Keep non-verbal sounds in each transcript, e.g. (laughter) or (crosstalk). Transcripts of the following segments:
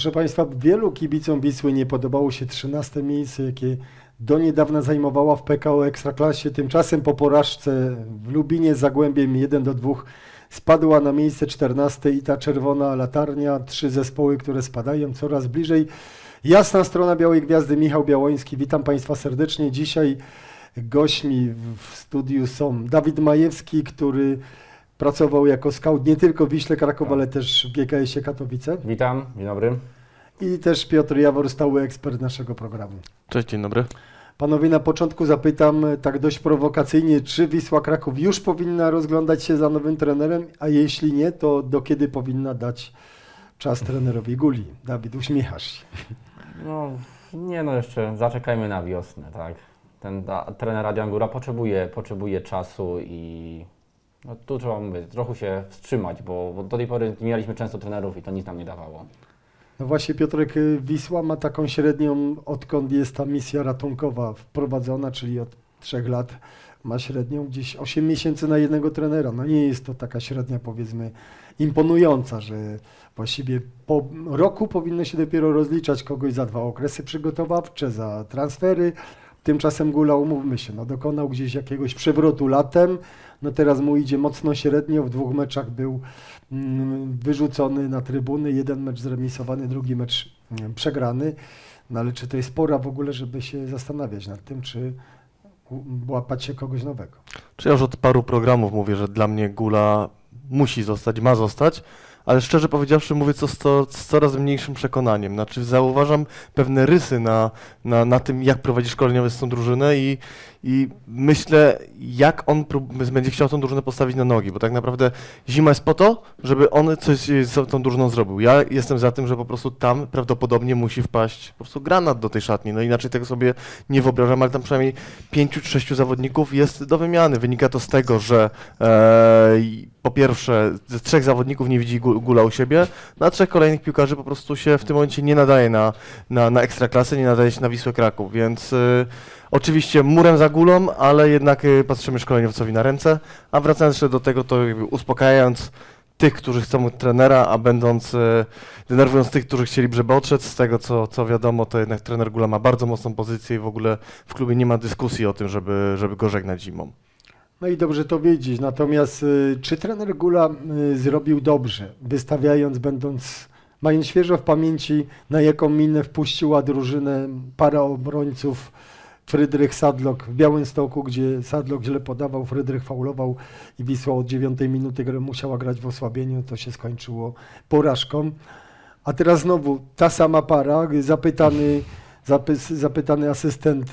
Proszę Państwa, wielu kibicom Wisły nie podobało się 13 miejsce, jakie do niedawna zajmowała w PKO Ekstraklasie. Tymczasem po porażce w Lubinie z Zagłębiem 1 do 2 spadła na miejsce 14 i ta czerwona latarnia. Trzy zespoły, które spadają coraz bliżej. Jasna strona Białej Gwiazdy, Michał Białoński. Witam Państwa serdecznie. Dzisiaj gośćmi w studiu są Dawid Majewski, który pracował jako scout nie tylko w Wiśle Kraków, ale też w GKS-ie Katowice. Witam, dzień dobry. I też Piotr Jawor, stały ekspert naszego programu. Cześć, dzień dobry. Panowie, na początku zapytam tak dość prowokacyjnie, czy Wisła Kraków już powinna rozglądać się za nowym trenerem, a jeśli nie, to do kiedy powinna dać czas trenerowi Guli? Dawid, uśmiechasz się. No, nie no, jeszcze zaczekajmy na wiosnę, tak. Ten da, trener Adiangura potrzebuje, potrzebuje czasu i no, tu trzeba trochę się wstrzymać, bo, bo do tej pory mieliśmy często trenerów i to nic nam nie dawało. No właśnie Piotrek, y, Wisła ma taką średnią, odkąd jest ta misja ratunkowa wprowadzona, czyli od trzech lat ma średnią gdzieś 8 miesięcy na jednego trenera. No nie jest to taka średnia powiedzmy imponująca, że właściwie po roku powinno się dopiero rozliczać kogoś za dwa okresy przygotowawcze, za transfery. Tymczasem Gula, umówmy się, no dokonał gdzieś jakiegoś przewrotu latem, no teraz mu idzie mocno średnio, w dwóch meczach był mm, wyrzucony na trybuny, jeden mecz zremisowany, drugi mecz mm, przegrany. No ale czy to jest pora w ogóle, żeby się zastanawiać nad tym, czy łapać się kogoś nowego? Czy ja już od paru programów mówię, że dla mnie Gula musi zostać, ma zostać, ale szczerze powiedziawszy mówię to z, coraz mniejszym przekonaniem. Znaczy zauważam pewne rysy na, na, na tym, jak prowadzi szkoleniowy z tą drużynę i, i myślę, jak on będzie chciał tą drużynę postawić na nogi, bo tak naprawdę zima jest po to, żeby on coś z tą drużyną zrobił. Ja jestem za tym, że po prostu tam prawdopodobnie musi wpaść po prostu granat do tej szatni, no inaczej tego sobie nie wyobrażam, ale tam przynajmniej pięciu czy sześciu zawodników jest do wymiany. Wynika to z tego, że e, po pierwsze z trzech zawodników nie widzi Gu- Gula u siebie, no a trzech kolejnych piłkarzy po prostu się w tym momencie nie nadaje na, na, na ekstraklasę, nie nadaje się na Wisłę Kraków, więc e, oczywiście murem za Gulą, ale jednak e, patrzymy szkoleniowcowi na ręce, a wracając jeszcze do tego, to uspokajając tych, którzy chcą trenera, a będąc, e, denerwując tych, którzy chcieliby, odszedł, z tego co, co wiadomo, to jednak trener Gula ma bardzo mocną pozycję i w ogóle w klubie nie ma dyskusji o tym, żeby, żeby go żegnać zimą. No i dobrze to wiedzieć. Natomiast y, czy trener Gula y, zrobił dobrze, wystawiając, będąc, mając świeżo w pamięci, na jaką minę wpuściła drużynę para obrońców Frydrych Sadlok w Białymstoku, gdzie Sadlok źle podawał, Frydrych faulował i Wisła od dziewiątej minuty gry musiała grać w osłabieniu, to się skończyło porażką. A teraz znowu ta sama para, zapytany, zapys, zapytany asystent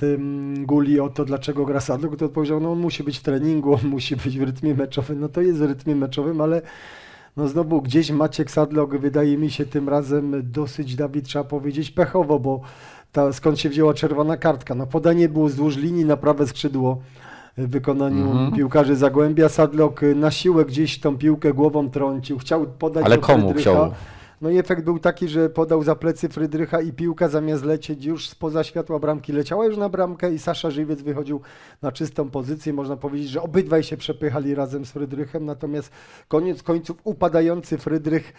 Guli o to, dlaczego gra Sadlok, to odpowiedział, no on musi być w treningu, on musi być w rytmie meczowym. No to jest w rytmie meczowym, ale no znowu gdzieś Maciek Sadlok wydaje mi się tym razem dosyć, Dawid, trzeba powiedzieć, pechowo, bo ta, skąd się wzięła czerwona kartka? No podanie było wzdłuż linii na prawe skrzydło w wykonaniu Mhm. piłkarzy Zagłębia. Sadlok y, na siłę gdzieś tą piłkę głową trącił, chciał podać Ale do komu Frydrycha. chciał? No i efekt był taki, że podał za plecy Frydrycha i piłka zamiast lecieć już spoza światła bramki leciała już na bramkę i Sasza Żywiec wychodził na czystą pozycję. Można powiedzieć, że obydwaj się przepychali razem z Frydrychem, natomiast koniec końców upadający Frydrych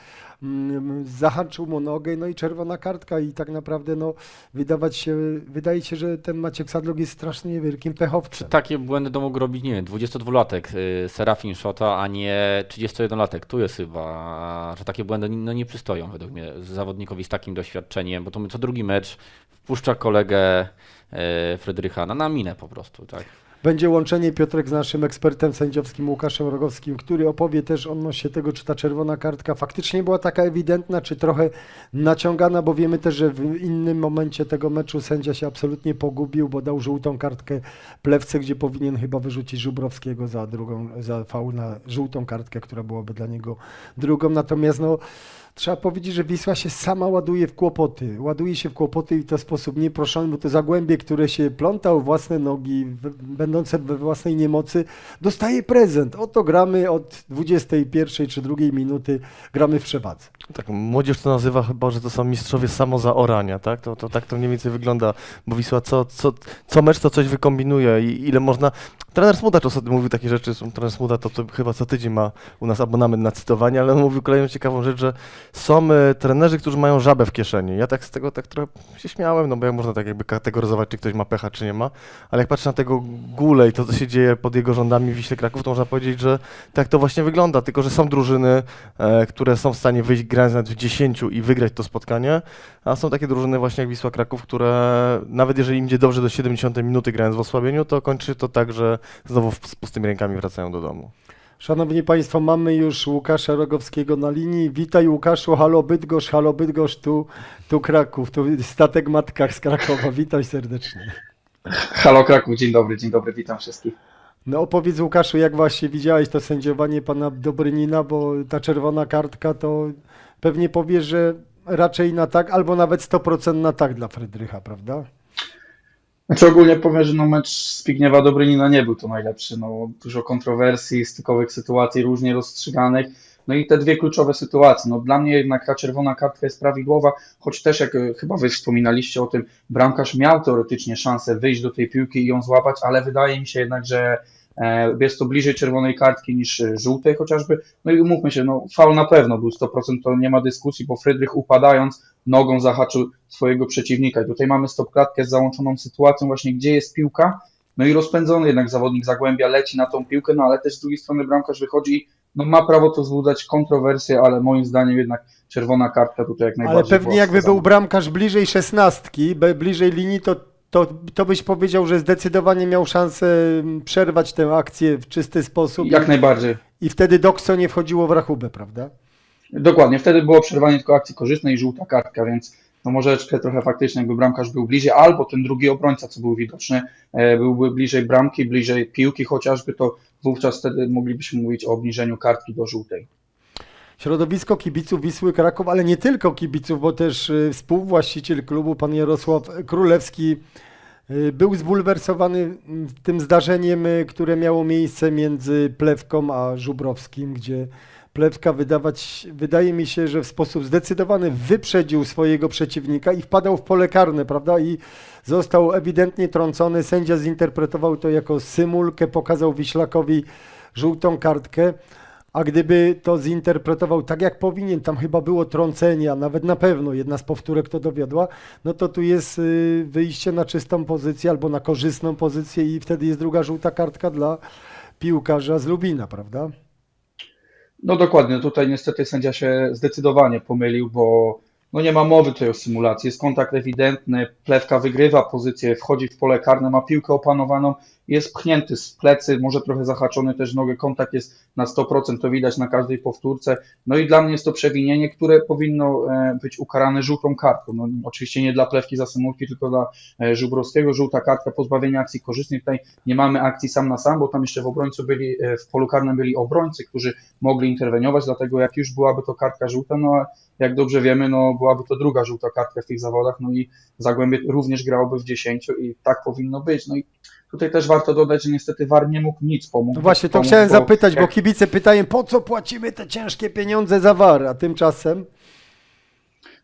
zahaczył mu nogę, no i czerwona kartka i tak naprawdę no wydawać się, wydaje się, że ten Maciek Sadlok jest strasznie wielkim pechowcem. Takie błędy to mógł robić, nie wiem, 22-latek y, Serafin Szota, a nie 31-latek. Tu jest chyba, że takie błędy no, nie przystoją według mnie zawodnikowi z takim doświadczeniem, bo to my co drugi mecz wpuszcza kolegę y, Frydrycha na, na minę po prostu, tak. Będzie łączenie Piotrek z naszym ekspertem sędziowskim Łukaszem Rogowskim, który opowie też odnośnie tego, czy ta czerwona kartka faktycznie była taka ewidentna, czy trochę naciągana, bo wiemy też, że w innym momencie tego meczu sędzia się absolutnie pogubił, bo dał żółtą kartkę Plewce, gdzie powinien chyba wyrzucić Żubrowskiego za drugą, za faul na żółtą kartkę, która byłaby dla niego drugą. Natomiast no, trzeba powiedzieć, że Wisła się sama ładuje w kłopoty. Ładuje się w kłopoty i to w sposób nieproszony, bo to Zagłębie, które się plątał własne nogi, będące we własnej niemocy, dostaje prezent. Oto gramy od 21 czy drugiej minuty, gramy w przewadze. Tak, młodzież to nazywa chyba, że to są mistrzowie samozaorania, tak? To, to tak to mniej więcej wygląda, bo Wisła co, co, co mecz to coś wykombinuje i ile można... trener Smudacz ostatnio mówił takie rzeczy, trener Smudacz to, to chyba co tydzień ma u nas abonament na cytowanie, ale on mówił kolejną ciekawą rzecz, że są e, trenerzy, którzy mają żabę w kieszeni. Ja tak z tego tak trochę się śmiałem, no bo jak można tak jakby kategoryzować, czy ktoś ma pecha, czy nie ma, ale jak patrzę na tego Gule i to, co się dzieje pod jego rządami w Wiśle Kraków, to można powiedzieć, że tak to właśnie wygląda, tylko że są drużyny, e, które są w stanie wyjść grając nawet w 10 i wygrać to spotkanie, a są takie drużyny właśnie jak Wisła Kraków, które nawet jeżeli im idzie dobrze do 70 minuty grając w osłabieniu, to kończy to tak, że znowu z pustymi rękami wracają do domu. Szanowni Państwo, mamy już Łukasza Rogowskiego na linii. Witaj Łukaszu, halo Bydgoszcz, halo Bydgoszcz, tu, tu Kraków, tu statek Matkach z Krakowa. Witaj serdecznie. Halo Kraków, dzień dobry, dzień dobry, witam wszystkich. No opowiedz Łukaszu, jak właśnie widziałeś to sędziowanie pana Dobrynina, bo ta czerwona kartka to pewnie powiesz, że raczej na tak, albo nawet 100% na tak dla Frydrycha, prawda? Znaczy ogólnie powiem, że no mecz Zbigniewa Dobrynina nie był to najlepszy, no dużo kontrowersji, stykowych sytuacji różnie rozstrzyganych, no i te dwie kluczowe sytuacje, no dla mnie jednak ta czerwona kartka jest prawidłowa, choć też jak e, chyba wy wspominaliście o tym, bramkarz miał teoretycznie szansę wyjść do tej piłki i ją złapać, ale wydaje mi się jednak, że e, jest to bliżej czerwonej kartki niż e, żółtej chociażby, no i umówmy się, no faul na pewno był 100%, to nie ma dyskusji, bo Frydrych upadając nogą zahaczył swojego przeciwnika. I tutaj mamy stopklatkę z załączoną sytuacją właśnie, gdzie jest piłka, no i rozpędzony jednak zawodnik Zagłębia leci na tą piłkę, no ale też z drugiej strony bramkarz wychodzi i no ma prawo to wzbudzać kontrowersje, ale moim zdaniem jednak czerwona kartka tutaj jak Ale najbardziej pewnie była jakby był bramkarz bliżej szesnastki, bliżej linii, to, to, to byś powiedział, że zdecydowanie miał szansę mm, przerwać tę akcję w czysty sposób Jak najbardziej. i wtedy Dokso nie wchodziło w rachubę, prawda? Dokładnie, wtedy było przerwanie tylko akcji korzystnej i żółta kartka, więc no może trochę faktycznie jakby bramkarz był bliżej, albo ten drugi obrońca, co był widoczny, e, byłby bliżej bramki, bliżej piłki chociażby, to wówczas wtedy moglibyśmy mówić o obniżeniu kartki do żółtej. Środowisko kibiców Wisły Kraków, ale nie tylko kibiców, bo też y, współwłaściciel klubu, pan Jarosław Królewski, y, był zbulwersowany tym zdarzeniem, które miało miejsce między Plewką a Żubrowskim, gdzie Plewka wydawać, wydaje mi się, że w sposób zdecydowany wyprzedził swojego przeciwnika i wpadał w pole karne, prawda? I został ewidentnie trącony. Sędzia zinterpretował to jako symulkę, pokazał Wiślakowi żółtą kartkę. A gdyby to zinterpretował tak, jak powinien, tam chyba było trącenie, a nawet na pewno jedna z powtórek to dowiodła, no to tu jest y, wyjście na czystą pozycję albo na korzystną pozycję i wtedy jest druga żółta kartka dla piłkarza z Lubina, prawda? No dokładnie, tutaj niestety sędzia się zdecydowanie pomylił, bo no nie ma mowy tutaj o symulacji. Jest kontakt ewidentny, plewka wygrywa pozycję, wchodzi w pole karne, ma piłkę opanowaną, jest pchnięty z plecy, może trochę zahaczony też nogę, kontakt jest na 100%, to widać na każdej powtórce. No i dla mnie jest to przewinienie, które powinno e, być ukarane żółtą kartką. No, oczywiście nie dla plewki za symulki, tylko dla e, Żubrowskiego. Żółta kartka, pozbawienia akcji korzystnej. Tutaj nie mamy akcji sam na sam, bo tam jeszcze w obrońcu byli, e, w polu karnym byli obrońcy, którzy mogli interweniować, dlatego jak już byłaby to kartka żółta, no a jak dobrze wiemy, no byłaby to druga żółta kartka w tych zawodach, no i Zagłębie również grałoby w 10 i tak powinno być. No i tutaj też warto dodać, że niestety VAR nie mógł nic pomóc. No właśnie, to pomóc, chciałem bo zapytać, bo jak- kibice pytają, po co płacimy te ciężkie pieniądze za war, a tymczasem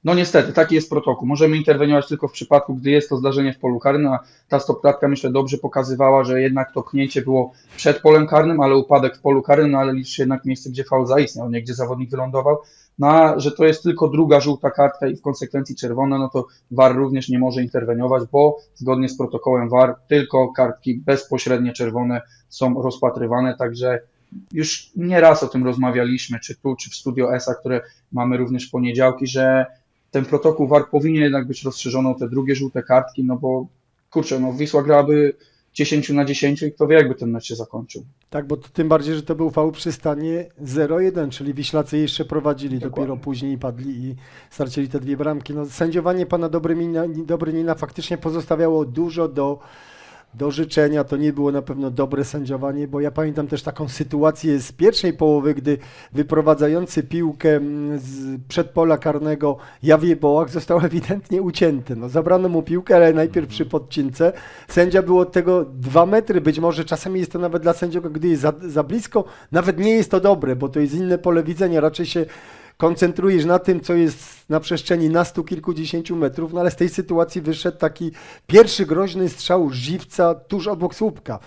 No niestety, taki jest protokół. Możemy interweniować tylko w przypadku, gdy jest to zdarzenie w polu karnym, a ta stopklatka myślę dobrze pokazywała, że jednak to pchnięcie było przed polem karnym, ale upadek w polu karnym, no ale liczy się jednak miejsce, gdzie faul zaistniał, nie gdzie zawodnik wylądował. No a że to jest tylko druga żółta kartka i w konsekwencji czerwona, no to VAR również nie może interweniować, bo zgodnie z protokołem VAR tylko kartki bezpośrednie czerwone są rozpatrywane, także już nieraz o tym rozmawialiśmy, czy tu, czy w Studio ESA, które mamy również w poniedziałki, że ten protokół VAR powinien jednak być rozszerzony o te drugie żółte kartki, no bo kurczę, no Wisła grałaby 10 na 10 i kto wie, jakby ten mecz się zakończył. Tak, bo tym bardziej, że to był faul przy stanie 0-1, czyli Wiślacy jeszcze prowadzili, Dokładnie. dopiero później padli i stracili te dwie bramki. No, sędziowanie pana Dobrynina, Dobrynina faktycznie pozostawiało dużo do, do życzenia. To nie było na pewno dobre sędziowanie, bo ja pamiętam też taką sytuację z pierwszej połowy, gdy wyprowadzający piłkę mm, z przedpola karnego Jawie Bołak został (laughs) ewidentnie ucięty. No, zabrano mu piłkę, ale najpierw przy podcince. Sędzia był od tego dwa metry, być może czasami jest to nawet dla sędziego, gdy jest za, za blisko, nawet nie jest to dobre, bo to jest inne pole widzenia, raczej się koncentrujesz na tym, co jest na przestrzeni nastu kilkudziesięciu metrów, no ale z tej sytuacji wyszedł taki pierwszy groźny strzał żywca tuż obok słupka.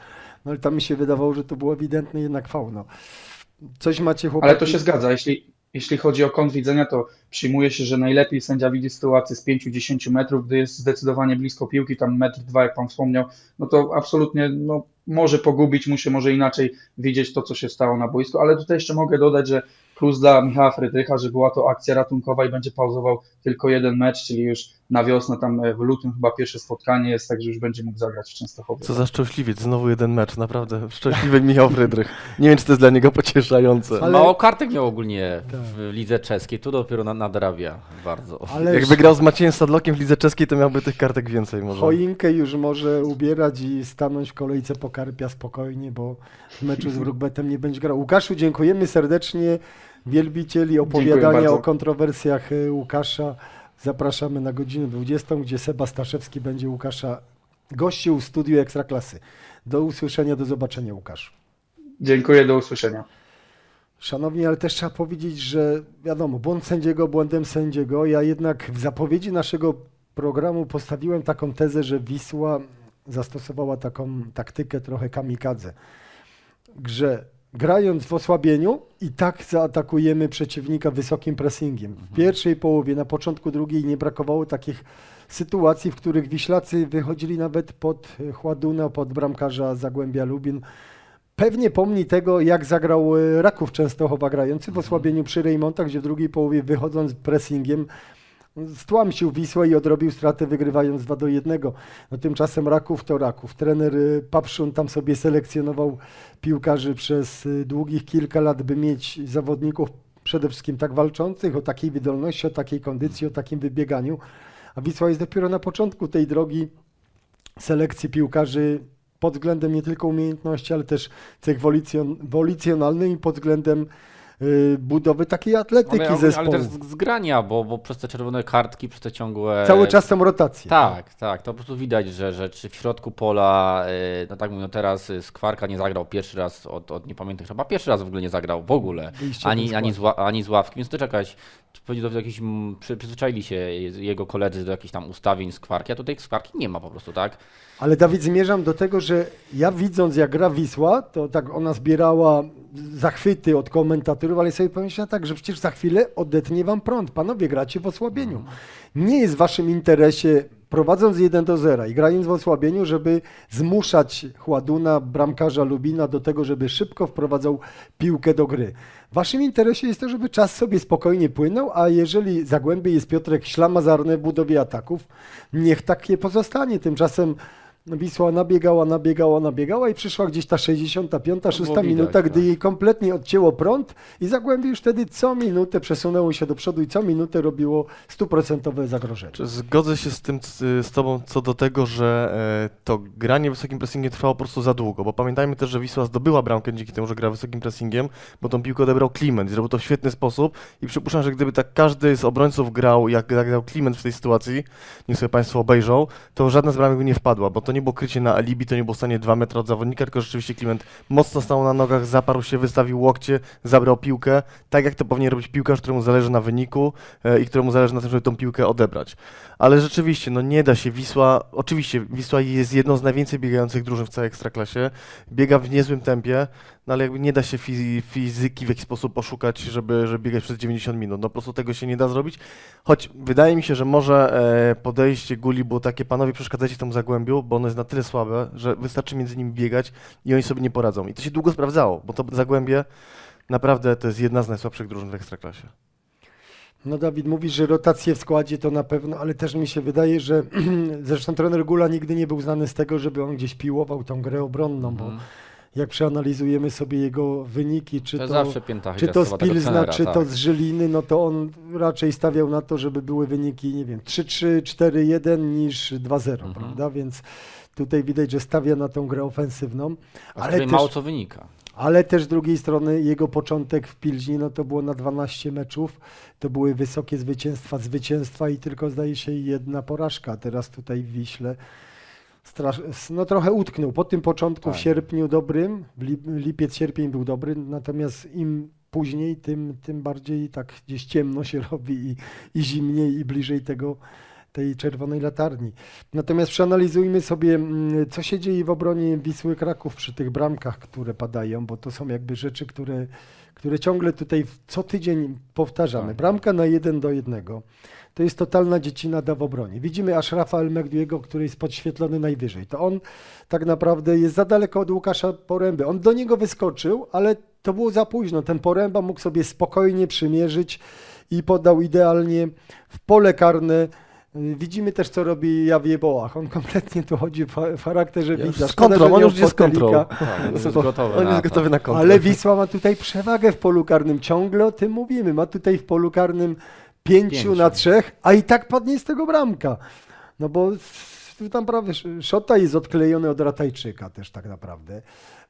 No ale tam mi się wydawało, że to było ewidentne jednak faul. No. Coś macie chłopaki? Ale to się zgadza. Jeśli, jeśli chodzi o kąt widzenia, to przyjmuje się, że najlepiej sędzia widzi sytuację z 5-10 metrów, gdy jest zdecydowanie blisko piłki, tam metr, dwa, jak pan wspomniał, no to absolutnie no, może pogubić mu się, może inaczej widzieć to, co się stało na boisku, ale tutaj jeszcze mogę dodać, że plus dla Michała Frydrycha, że była to akcja ratunkowa i będzie pauzował tylko jeden mecz, czyli już na wiosnę, tam e, w lutym chyba pierwsze spotkanie jest, także już będzie mógł zagrać w Częstochowie. Co za szczęśliwiec, znowu jeden mecz, naprawdę. Szczęśliwy Michał Frydrych. Nie wiem, czy to jest dla niego pocieszające. Ale- Mało kartek miał ogólnie Tak. w lidze czeskiej, tu dopiero na- nadrabia bardzo. Ale Jakby grał z Maciejem Sadlokiem w lidze czeskiej, to miałby tych kartek więcej może. choinkę już może ubierać i stanąć w kolejce po karpia spokojnie, bo w meczu z Brukbetem nie będzie grał. Łukaszu, dziękujemy serdecznie. Wielbicieli opowiadania o kontrowersjach y, Łukasza. Zapraszamy na godzinę 20, gdzie Seba Staszewski będzie Łukasza gościł w studiu Ekstraklasy. Do usłyszenia, do zobaczenia Łukasz. Dziękuję, do usłyszenia. Szanowni, ale też trzeba powiedzieć, że wiadomo, błąd sędziego błędem sędziego. Ja jednak w zapowiedzi naszego programu postawiłem taką tezę, że Wisła zastosowała taką taktykę trochę kamikadze. Że grając w osłabieniu i tak zaatakujemy przeciwnika wysokim pressingiem. W pierwszej połowie, na początku drugiej nie brakowało takich sytuacji, w których Wiślacy wychodzili nawet pod Chładuna, pod bramkarza Zagłębia Lubin. Pewnie pomni tego, jak zagrał e, Raków Częstochowa grający w osłabieniu przy Rejmontach, gdzie w drugiej połowie wychodząc pressingiem stłamsił Wisłę i odrobił stratę wygrywając 2 do 1. No tymczasem Raków to Raków. Trener y, Papszun tam sobie selekcjonował piłkarzy przez y, długich kilka lat, by mieć zawodników przede wszystkim tak walczących, o takiej wydolności, o takiej kondycji, o takim wybieganiu. A Wisła jest dopiero na początku tej drogi selekcji piłkarzy pod względem nie tylko umiejętności, ale też cech wolicjon, wolicjonalnych i pod względem budowy takiej atletyki Ale, ale zespołu. też z- zgrania, bo, bo przez te czerwone kartki, przez te ciągłe... Cały czas są rotacje. Tak, tak, to po prostu widać, że, że czy w środku pola, y, no tak mówię, no teraz y, Skwarka nie zagrał pierwszy raz od, od nie pamiętam, chyba pierwszy raz w ogóle nie zagrał w ogóle, Wyjście ani, ani, z, ani z ławki, więc to czekać, czy pewnie do jakichś, przy, przyzwyczaili się jego koledzy do jakichś tam ustawień Skwarki, a tutaj Skwarki nie ma po prostu, tak? Ale Dawid, zmierzam do tego, że ja widząc jak gra Wisła, to tak ona zbierała zachwyty od komentatorów, ale sobie pomyślałem tak, że przecież za chwilę odetnie wam prąd. Panowie, gracie w osłabieniu. Nie jest w waszym interesie, prowadząc 1 do 0 i grając w osłabieniu, żeby zmuszać Chładuna, bramkarza Lubina do tego, żeby szybko wprowadzał piłkę do gry. W waszym interesie jest to, żeby czas sobie spokojnie płynął, a jeżeli Zagłębie jest Piotrek ślamazarny w budowie ataków, niech takie pozostanie. Tymczasem Wisła nabiegała, nabiegała, nabiegała i przyszła gdzieś ta 65, 6 było widać, minuta, gdy tak. jej kompletnie odcięło prąd i Zagłębie już wtedy co minutę przesunęło się do przodu i co minutę robiło stuprocentowe zagrożenie. Czy Zgodzę się z tym z, Tobą co do tego, że e, to granie wysokim pressingiem trwało po prostu za długo, bo pamiętajmy też, że Wisła zdobyła bramkę dzięki temu, że gra wysokim pressingiem, bo tą piłkę odebrał Kliment i zrobił to w świetny sposób i przypuszczam, że gdyby tak każdy z obrońców grał, jak, jak grał Kliment w tej sytuacji, niech sobie Państwo obejrzą, to żadna z bramek by nie wpadła, bo to nie było krycie na alibi, to nie było stanie 2 metry od zawodnika, tylko rzeczywiście Kliment mocno stał na nogach, zaparł się, wystawił łokcie, zabrał piłkę, tak jak to powinien robić piłkarz, któremu zależy na wyniku e, i któremu zależy na tym, żeby tą piłkę odebrać. Ale rzeczywiście, no nie da się. Wisła, oczywiście Wisła jest jedną z najwięcej biegających drużyn w całej Ekstraklasie. Biega w niezłym tempie, no ale jakby nie da się fizy, fizyki w jakiś sposób oszukać, żeby, żeby biegać przez 90 minut. No po prostu tego się nie da zrobić. Choć wydaje mi się, że może e, podejście Guli było takie, panowie przeszkadzacie temu Zagłębiu, bo ono jest na tyle słabe, że wystarczy między nimi biegać i oni sobie nie poradzą. I to się długo sprawdzało, bo to Zagłębie naprawdę to jest jedna z najsłabszych drużyn w Ekstraklasie. No Dawid, mówisz, że rotacje w składzie to na pewno, ale też mi się wydaje, że (clears throat) zresztą trener Gula nigdy nie był znany z tego, żeby on gdzieś piłował tą grę obronną, bo Mhm. jak przeanalizujemy sobie jego wyniki, czy To to, czy to z Pilzna, trenera, czy tak. to z Żyliny, no to on raczej stawiał na to, żeby były wyniki, nie wiem, 3-3, 4-1 niż 2-0, Mhm. prawda? Więc tutaj widać, że stawia na tą grę ofensywną, A ale też, mało co wynika. Ale też z drugiej strony jego początek w Pilźni, no to było na 12 meczów, to były wysokie zwycięstwa, zwycięstwa i tylko zdaje się jedna porażka, teraz tutaj w Wiśle strasz... no trochę utknął. Po tym początku w Tak. sierpniu dobrym, w lip- lipiec, sierpień był dobry, natomiast im później, tym, tym bardziej tak gdzieś ciemno się (laughs) robi i, i zimniej i bliżej tego tej czerwonej latarni. Natomiast przeanalizujmy sobie, mm, co się dzieje w obronie Wisły Kraków przy tych bramkach, które padają, bo to są jakby rzeczy, które, które ciągle tutaj co tydzień powtarzamy. Tak. Bramka na jeden do jednego. To jest totalna dziecinada w obronie. Widzimy Ashrafa El-Mehdiego, który jest podświetlony najwyżej. To on tak naprawdę jest za daleko od Łukasza Poręby. On do niego wyskoczył, ale to było za późno. Ten Poręba mógł sobie spokojnie przymierzyć i podał idealnie w pole karne. Widzimy też, co robi Jawie Bołach. On kompletnie tu chodzi w cha- w charakterze Ja widza. z Szkoda, kontrą, że on już jest kontrą. Tak, jest (laughs) Bo gotowy On na jest to. gotowy na kontrę. Ale Wisła ma tutaj przewagę w polu karnym. Ciągle o tym mówimy. Ma tutaj w polu karnym pięciu, Pięciu. na trzech, a i tak padnie z tego bramka. No bo tam prawie sz- Szota jest odklejony od Ratajczyka też tak naprawdę.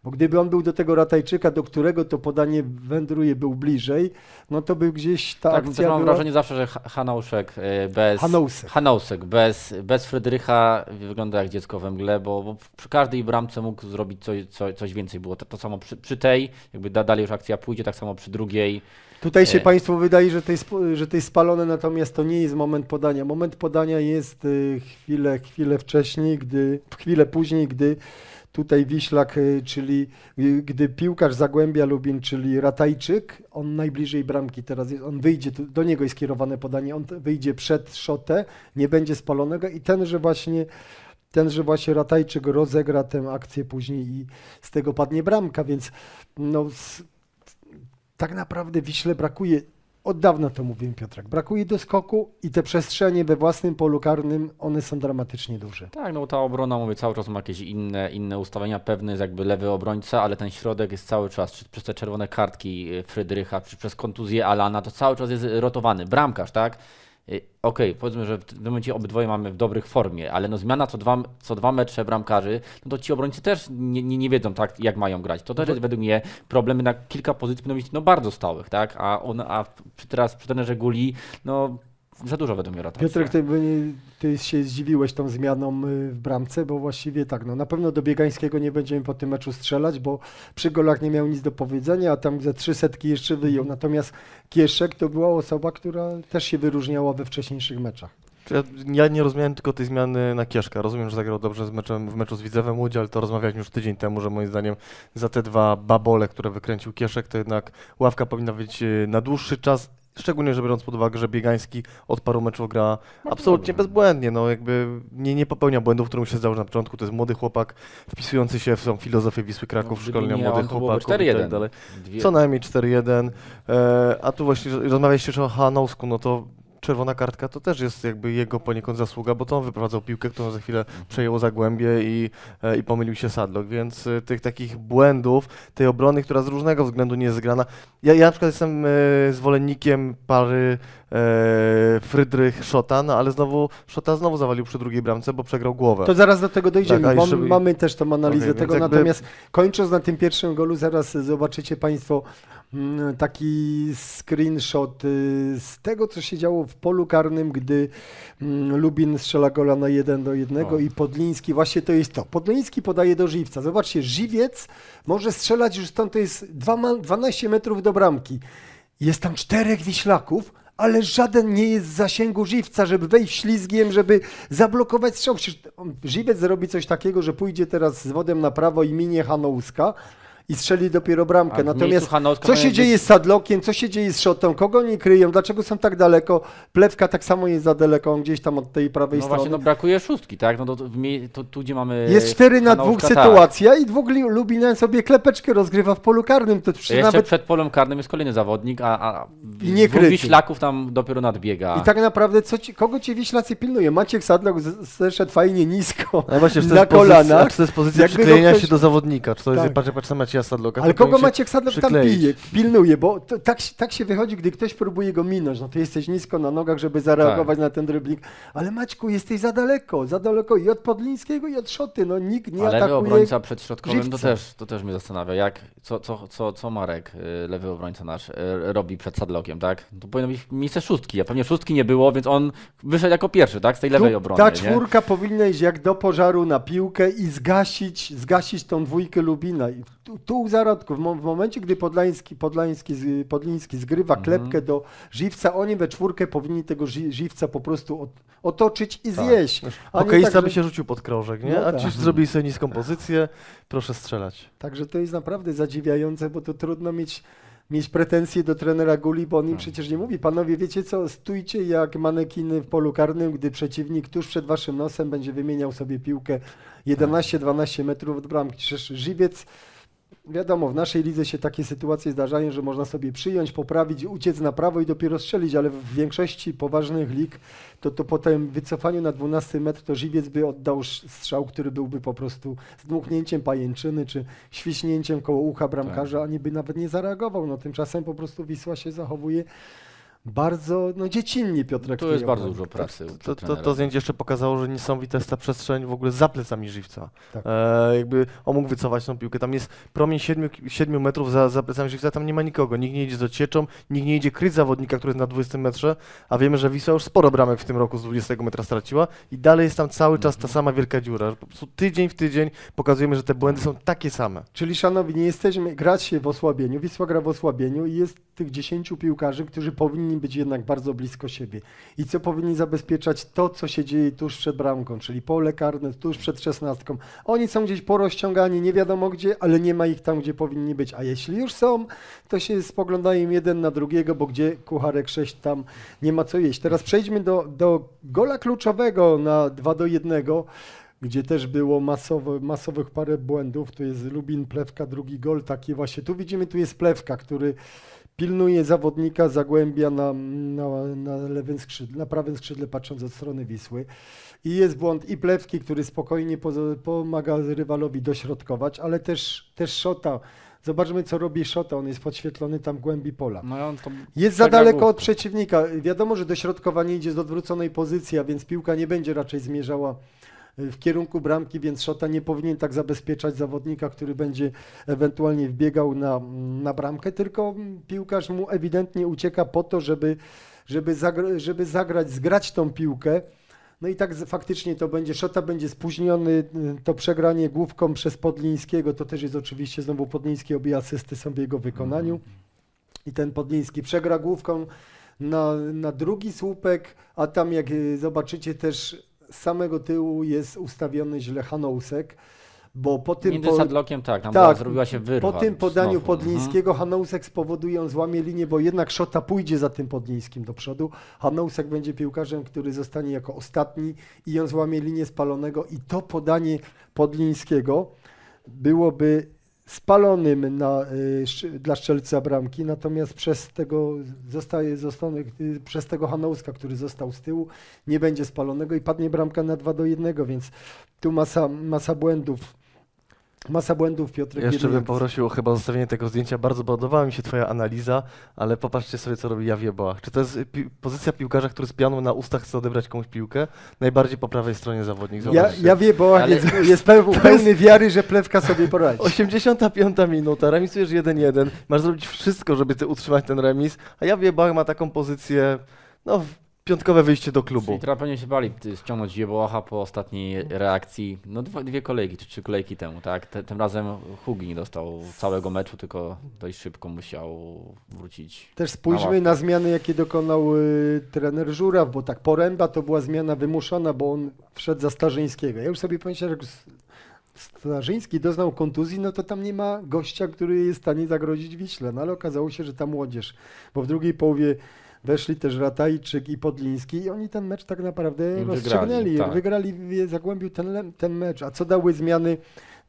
Bo gdyby on był do tego Ratajczyka, do którego to podanie wędruje, był bliżej, no to by gdzieś ta Tak, też akcja mam była... wrażenie zawsze, że e, bez... Hanousek. Hanousek bez, bez Fryderycha wygląda jak dziecko we mgle, bo, bo przy każdej bramce mógł zrobić coś, coś, coś więcej. Było to, to samo przy, przy tej, jakby da, dalej już akcja pójdzie, tak samo przy drugiej. Tutaj się E. Państwu wydaje, że to, jest, że to jest spalone, natomiast to nie jest moment podania. Moment podania jest y, chwilę, chwilę wcześniej, gdy, chwilę później, gdy tutaj Wiślak, y, czyli y, gdy piłkarz Zagłębia Lubin, czyli Ratajczyk, on najbliżej bramki teraz jest, on wyjdzie, do niego jest kierowane podanie, on wyjdzie przed szotę, nie będzie spalonego i tenże właśnie tenże właśnie Ratajczyk rozegra tę akcję później i z tego padnie bramka, więc no, tak naprawdę Wiśle brakuje, od dawna to mówiłem Piotrek, brakuje doskoku i te przestrzenie we własnym polu karnym, one są dramatycznie duże. Tak, no ta obrona, mówię, cały czas ma jakieś inne, inne ustawienia. Pewny jest jakby lewy obrońca, ale ten środek jest cały czas, czy przez te czerwone kartki y, Fryderycha, czy przez kontuzję Alana, to cały czas jest rotowany. Bramkarz, tak? Y, Okej, powiedzmy, że w tym momencie obydwoje mamy w dobrych formie, ale no zmiana co dwa, co dwa mecze bramkarzy, no to ci obrońcy też nie, nie, nie wiedzą tak, jak mają grać. To też jest według mnie problemy na kilka pozycji powinno być no, bardzo stałych, tak? A, on, a teraz przy trenerze Guli, no za dużo według mnie rotacji. Piotrek, ty, ty się zdziwiłeś tą zmianą y, w bramce, bo właściwie tak, no na pewno do Biegańskiego nie będziemy po tym meczu strzelać, bo przy golach nie miał nic do powiedzenia, a tam ze trzy setki jeszcze wyjął. Natomiast Kieszek to była osoba, która też się wyróżniała we wcześniejszych meczach. Ja, ja nie rozumiałem tylko tej zmiany na Kieszka. Rozumiem, że zagrał dobrze z meczem, w meczu z Widzewem Łódź, ale to rozmawialiśmy już tydzień temu, że moim zdaniem za te dwa babole, które wykręcił Kieszek, to jednak ławka powinna być e, na dłuższy czas. Szczególnie, że biorąc pod uwagę, że Biegański od paru meczów gra absolutnie bezbłędnie, no jakby nie, nie popełnia błędów, które mu się zdało na początku. To jest młody chłopak wpisujący się w tą filozofię Wisły Kraków, gdyby szkolenia młodych chłopaków i tak 4-1. dalej. Dwie- Co najmniej 4-1. E, a tu właśnie rozmawialiście jeszcze o Hanousku, no to czerwona kartka to też jest jakby jego poniekąd zasługa, bo to on wyprowadzał piłkę, którą za chwilę przejęło Zagłębie i, e, i pomylił się Sadlok, więc e, tych takich błędów, tej obrony, która z różnego względu nie jest zgrana. Ja, ja na przykład jestem e, zwolennikiem pary e, Frydrych Szota, no ale znowu Szota znowu zawalił przy drugiej bramce, bo przegrał głowę. To zaraz do tego dojdziemy, Tak, jeszcze- mamy też tą analizę Okej, tego, jakby- natomiast kończąc na tym pierwszym golu, zaraz zobaczycie Państwo taki screenshot y, z tego, co się działo w polu karnym, gdy mm, Lubin strzela gola na 1 do 1 O. i Podliński, właśnie to jest to. Podliński podaje do Żywca. Zobaczcie, Żywiec może strzelać już stąd, to jest dwa ma- 12 metrów do bramki. Jest tam czterech wiślaków, ale żaden nie jest w zasięgu żywca, żeby wejść ślizgiem, żeby zablokować strzał. Przecież Żywiec zrobi coś takiego, że pójdzie teraz z wodem na prawo i minie Hanouska i strzeli dopiero bramkę. Natomiast co się dzieje być- z Sadlokiem, co się dzieje z Szotą, kogo nie kryją, dlaczego są tak daleko? Plewka tak samo jest za daleko, on gdzieś tam od tej prawej No strony. właśnie, no brakuje szóstki, tak? No to, to, w mie- to tu, gdzie mamy... Jest cztery na dwóch Hanauska, tak. sytuacja i dwóch Lubinian sobie klepeczkę rozgrywa w polu karnym. To przecież Jeszcze nawet przed polem karnym jest kolejny zawodnik, a, a I nie dwóch. Wiślaków tam dopiero nadbiega. I tak naprawdę, co ci, kogo ci Wiślacy pilnuje? Maciek Sadlok zeszedł fajnie nisko No właśnie, na pozycja, kolanach. czy to jest pozycja przyklejenia ktoś- się do zawodnika, czy to jest, Tak. patrz, patrz na Macieja Sadloka. Ale kogo Maciek Sadlok tam przykleić. pije, pilnuje? Bo to, tak, się- tak się wychodzi, gdy ktoś próbuje go minąć. No to jesteś nisko na nogach, żeby zareagować na ten dribbling. Ale Maćku, jesteś za daleko, za daleko i od Podlińskiego i od Szoty. No nikt nie A lewy atakuje. obrońca przed środkowym to też, to też mnie zastanawia, jak, co, co, co, co Marek, y, lewy obrońca nasz, y, robi przed Sadlokiem, tak? To powinno być miejsce szóstki, a pewnie szóstki nie było, więc on wyszedł jako pierwszy, tak? Z tej lewej obrony, Ta nie? czwórka powinna iść jak do pożaru na piłkę i zgasić, zgasić tą dwójkę Lubina. I tu, zarodku, w, mo w momencie, gdy Podlański, Podlański, Podliński zgrywa Mhm. klepkę do żywca, oni we czwórkę powinni tego ży żywca po prostu otoczyć i Tak. zjeść. A nie Hokeista tak, by się rzucił pod krążek, nie? No A tak. ci zrobili sobie niską pozycję, proszę strzelać. Także to jest naprawdę zadziwiające, bo to trudno mieć, mieć pretensje do trenera Guli, bo on im Tak. przecież nie mówi, panowie, wiecie co, stójcie jak manekiny w polu karnym, gdy przeciwnik tuż przed waszym nosem będzie wymieniał sobie piłkę 11-12 metrów od bramki. Przecież żywiec, wiadomo, w naszej lidze się takie sytuacje zdarzają, że można sobie przyjąć, poprawić, uciec na prawo i dopiero strzelić, ale w większości poważnych lig to, to po tym wycofaniu na 12 metr to żywiec by oddał strzał, który byłby po prostu zdmuchnięciem pajęczyny czy świśnięciem koło ucha bramkarza, ani by nawet nie zareagował. No tymczasem po prostu Wisła się zachowuje bardzo no, dziecinnie Piotrek. Tu w tej jest bardzo dużo pracy. To, to, to zdjęcie jeszcze pokazało, że niesamowita jest ta przestrzeń w ogóle za plecami żywca. Tak. E, jakby on mógł wycofać tą piłkę. Tam jest promień 7, 7 metrów za, za plecami żywca, tam nie ma nikogo. Nikt nie idzie z ocieczą, nikt nie idzie kryć zawodnika, który jest na 20 metrze, a wiemy, że Wisła już sporo bramek w tym roku z 20 metra straciła i dalej jest tam cały czas ta sama wielka dziura. Po prostu tydzień w tydzień pokazujemy, że te błędy są takie same. Czyli szanowni, nie jesteśmy grać się w osłabieniu. Wisła gra w osłabieniu i jest tych 10 piłkarzy, którzy powinni być jednak bardzo blisko siebie. I co powinni zabezpieczać to, co się dzieje tuż przed bramką, czyli pole karne, tuż przed szesnastką. Oni są gdzieś porozciągani, nie wiadomo gdzie, ale nie ma ich tam, gdzie powinni być. A jeśli już są, to się spoglądają jeden na drugiego, bo gdzie kucharek 6 tam nie ma co jeść. Teraz przejdźmy do, do gola kluczowego na 2 do 1 gdzie też było masowo, masowych parę błędów. Tu jest Lubin, Plewka, drugi gol, taki właśnie. Tu widzimy, tu jest Plewka, który pilnuje zawodnika Zagłębia na, na, na lewym skrzydle, na prawym skrzydle patrząc od strony Wisły. I jest błąd i Plewki, który spokojnie pomaga rywalowi dośrodkować, ale też, też Szota. Zobaczmy, co robi Szota. On jest podświetlony tam w głębi pola. No i on to Jest za przegra daleko główkę. od przeciwnika. Wiadomo, że dośrodkowanie idzie z odwróconej pozycji, a więc piłka nie będzie raczej zmierzała w kierunku bramki, więc Szota nie powinien tak zabezpieczać zawodnika, który będzie ewentualnie wbiegał na, na bramkę, tylko piłkarz mu ewidentnie ucieka po to, żeby, żeby, zagra, żeby zagrać, zgrać tą piłkę. No i tak faktycznie to będzie, Szota będzie spóźniony, y, to przegranie główką przez Podlińskiego, to też jest oczywiście znowu Podliński, obie asysty są w jego wykonaniu i ten Podliński przegra główką na, na drugi słupek, a tam jak y, zobaczycie też z samego tyłu jest ustawiony źle Hanousek, bo po tym, Między po, Sadlokiem tak, tam tak, była, zrobiła się wyrwa. po tym podaniu znowu. Podlińskiego Hanousek spowoduje, on złamie linię, bo jednak Szota pójdzie za tym Podlińskim do przodu. Hanousek będzie piłkarzem, który zostanie jako ostatni i on złamie linię spalonego i to podanie Podlińskiego byłoby spalonym na, y, dla strzelca bramki, natomiast przez tego zostaje zostanie, y, przez tego Hanouska, który został z tyłu, nie będzie spalonego i padnie bramka na 2 do 1, więc tu masa, masa błędów. Masa błędów Piotrek Jeszcze bym poprosił o chyba zostawienie tego zdjęcia. Bardzo podobała mi się Twoja analiza, ale popatrzcie sobie, co robi Jawie Boach. Czy to jest pi- pozycja piłkarza, który z pianą na ustach chce odebrać komuś piłkę? Najbardziej po prawej stronie zawodnik. Ja, Zobaczcie. ja wie, bo Ale- jest, jest peł, pełny wiary, że plewka sobie poradzi. 85 minuta, remisujesz 1-1, masz zrobić wszystko, żeby ty utrzymać ten remis, a Jawie Boach ma taką pozycję, no, piątkowe wyjście do klubu. Czyli teraz pewnie się bali ściągnąć Jebołacha po ostatniej reakcji, no dwie kolejki, czy trzy kolejki temu, tak? Te, tym razem Hugi nie dostał całego meczu, tylko dość szybko musiał wrócić. Też Na spójrzmy ławkę. na zmiany, jakie dokonał y, trener Żuraw, bo tak Poręba to była zmiana wymuszona, bo on wszedł za Starzyńskiego. Ja już sobie pomyślałem, że Starzyński doznał kontuzji, no to tam nie ma gościa, który jest w stanie zagrozić Wiśle. No ale okazało się, że ta młodzież, bo w drugiej połowie weszli też Ratajczyk i Podliński i oni ten mecz tak naprawdę Wygrali, rozstrzygnęli. tak. Wygrali, w- zagłębił ten, ten mecz. A co dały zmiany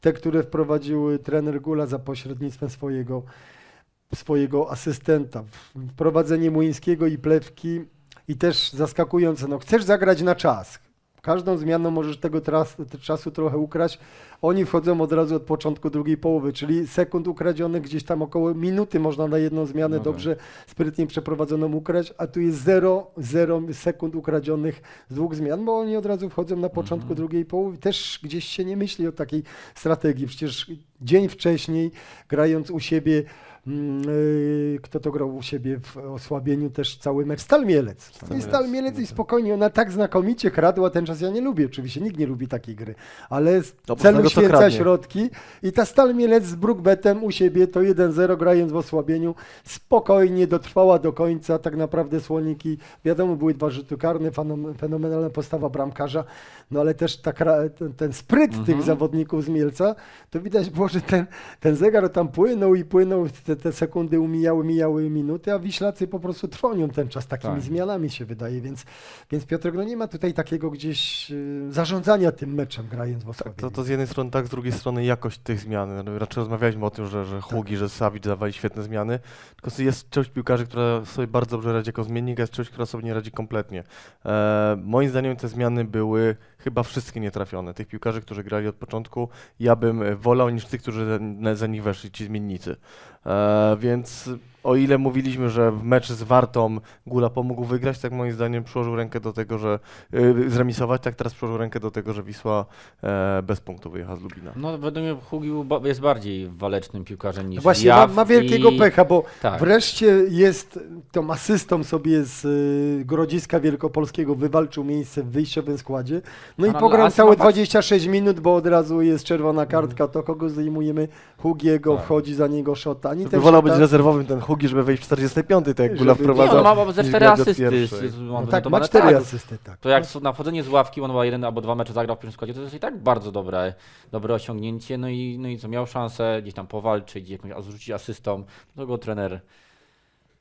te, które wprowadził trener Gula za pośrednictwem swojego swojego asystenta. Wprowadzenie Młyńskiego i Plewki i też zaskakujące, no chcesz zagrać na czas. Każdą zmianą możesz tego tras, czasu trochę ukraść. Oni wchodzą od razu od początku drugiej połowy, czyli sekund ukradzionych gdzieś tam około minuty można na jedną zmianę No tak. dobrze, sprytnie przeprowadzoną ukraść, a tu jest 0, 0 sekund ukradzionych z dwóch zmian, bo oni od razu wchodzą na początku Mhm. drugiej połowy. Też gdzieś się nie myśli o takiej strategii. Przecież dzień wcześniej, grając u siebie kto to grał u siebie w osłabieniu też cały mecz, Stal Mielec. I. Stal Mielec i spokojnie, ona tak znakomicie kradła ten czas, ja nie lubię oczywiście, nikt nie lubi takiej gry, ale celu kradnie. środki i ta Stal Mielec z Brookbetem u siebie to 1-0 grając w osłabieniu, spokojnie dotrwała do końca, tak naprawdę Słoniki, wiadomo były dwa rzuty karne, fenom- fenomenalna postawa bramkarza, no ale też ta, ten, ten spryt Mhm. tych zawodników z Mielca, to widać było, że ten, ten zegar tam płynął i płynął, te, te sekundy umijały, mijały minuty, a Wiślacy po prostu trwonią ten czas takimi Tak. zmianami się wydaje, więc, więc Piotrek, no nie ma tutaj takiego gdzieś y, zarządzania tym meczem grając w osłabieniu. To, to z jednej strony tak, z drugiej strony jakość tych zmian. No, Raczej rozmawialiśmy o tym, że, że Hugi, że Savic dawali świetne zmiany, tylko jest część piłkarzy, która sobie bardzo dobrze radzi jako zmiennik, a jest część, która sobie nie radzi kompletnie. E, moim zdaniem te zmiany były chyba wszystkie nietrafione. Tych piłkarzy, którzy grali od początku, ja bym wolał niż tych, którzy za nich weszli, ci zmiennicy. E, więc o ile mówiliśmy, że w mecz z Wartą Gula pomógł wygrać, tak moim zdaniem przyłożył rękę do tego, że y, zremisować, tak teraz przyłożył rękę do tego, że Wisła e, bez punktu wyjechała z Lubina. No według mnie Hugi był ba- jest bardziej walecznym piłkarzem niż Właśnie ma, Jaw ma wielkiego i... pecha, bo Tak. wreszcie jest tą asystą sobie z y, Grodziska Wielkopolskiego wywalczył miejsce w wyjściowym składzie. No i pograł całe ma tak- 26 minut, bo od razu jest czerwona kartka, to kogo zdejmujemy? Hugiego, Tak. wchodzi za niego Szota. Ani To wolał być rezerwowym ten Hugi, żeby wejść w 45, tak jak Gula Żeby- Nie, on ma ze niż cztery grać od asysty. pierwszej. jest- No tak, ma wynotowane. cztery Tak, asysty, tak. To jak na wchodzenie z ławki, on ma jeden albo dwa mecze zagrał w pierwszym składzie, to jest i tak bardzo dobre, dobre osiągnięcie. No i, no i co, miał szansę gdzieś tam powalczyć, jakąś a zrzucić asystą, to go trener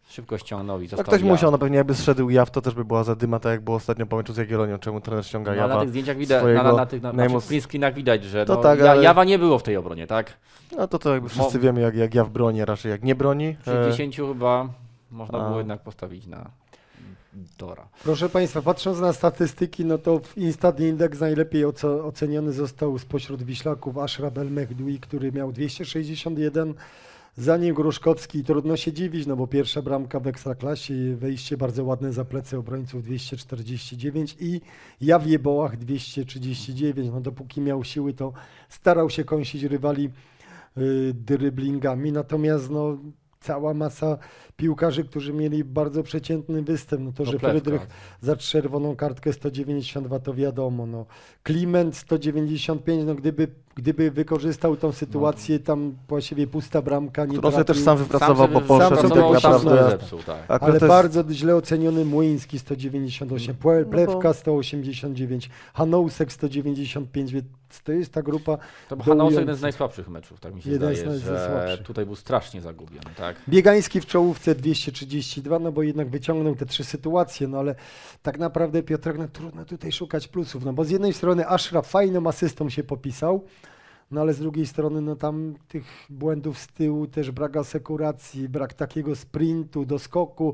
szybko ściągnął i No został ktoś Jaw. musiał, no pewnie jakby zszedł Jaw, to też by była zadyma, tak jak było ostatnio po meczu z Jagiellonią, czemu trener ściąga No, ale na Jawa. tych zdjęciach widać, na, na, swojego na tych na, print screenach widać, że To no, tak, ale- Jawa nie było w tej obronie, tak? No to to jakby wszyscy Mo- wiemy, jak, jak Jaw broni, a raczej jak nie broni. Przy E, 10 chyba można a. było jednak postawić na Dora. Proszę Państwa, patrząc na statystyki, no to w Instat Index najlepiej oce- oceniony został spośród Wiślaków Ashraf El Mehdoui, który miał 261, za nim Gruszkowski. Trudno się dziwić, no bo pierwsza bramka w Ekstraklasie, wejście bardzo ładne za plecy obrońców 249 i Jawie Bołach 239. No dopóki miał siły, to starał się kąsić rywali y, dryblingami, natomiast no cała masa piłkarzy, którzy mieli bardzo przeciętny występ, no to, że. Frydrych za czerwoną kartkę 192 to wiadomo, no. Kliment 195, no gdyby, gdyby wykorzystał tą sytuację, tam właściwie pusta bramka, nie Którą też sam wypracował, bo poszedł sam tak naprawdę. zepsuł, tak. Ale jest- bardzo źle oceniony Młyński 198, Płe- no Plewka 189, Hanousek 195, więc to jest ta grupa To Hanaus jeden z najsłabszych meczów, tak mi się Jeden naj- że najsłabszych. tutaj był strasznie zagubiony, tak? Biegański w czołówce 232, no bo jednak wyciągnął te trzy sytuacje, no ale tak naprawdę Piotrek, no trudno tutaj szukać plusów, no bo z jednej strony Ashraf fajną asystą się popisał, no ale z drugiej strony no tam tych błędów z tyłu, też brak asekuracji, brak takiego sprintu, doskoku,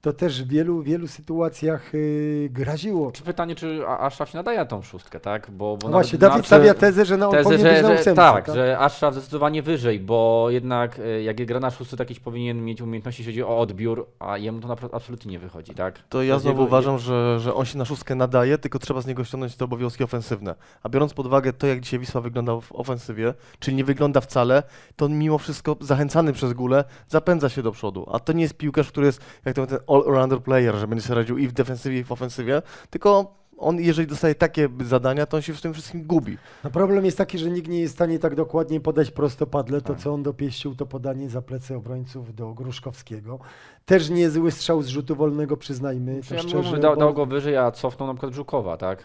to też w wielu, wielu sytuacjach yy, graziło. Czy pytanie, czy Ashraf się nadaje na tą szóstkę, tak? Bo, bo No właśnie, Dawid nawet- stawia tezę, że on tezę, powinien że, być na że, ósemce, tak, że Ashraf zdecydowanie wyżej, bo jednak e, jak gra na szóstce, to jakiś powinien mieć umiejętności, jeśli chodzi o odbiór, a jemu to absolutnie nie wychodzi, tak? To ja znowu jego- uważam, że, że on się na szóstkę nadaje, tylko trzeba z niego ściągnąć te obowiązki ofensywne. A biorąc pod uwagę to, jak dzisiaj Wisła wygląda w ofensywie, czyli nie wygląda wcale, to on mimo wszystko zachęcany przez górę zapędza się do przodu. A to nie jest piłkarz, który jest jak to mówię, ten all-rounder player, że będzie sobie radził i w defensywie, i w ofensywie, tylko on, jeżeli dostaje takie zadania, to on się w tym wszystkim gubi. No problem jest taki, że nikt nie jest w stanie tak dokładnie podać prostopadle. To, Tak. co on dopieścił, to podanie za plecy obrońców do Gruszkowskiego. Też niezły strzał z rzutu wolnego, przyznajmy Czy to ja szczerze. mówię, dał, bo- dał go wyżej, a cofnął na przykład Żukowa, tak?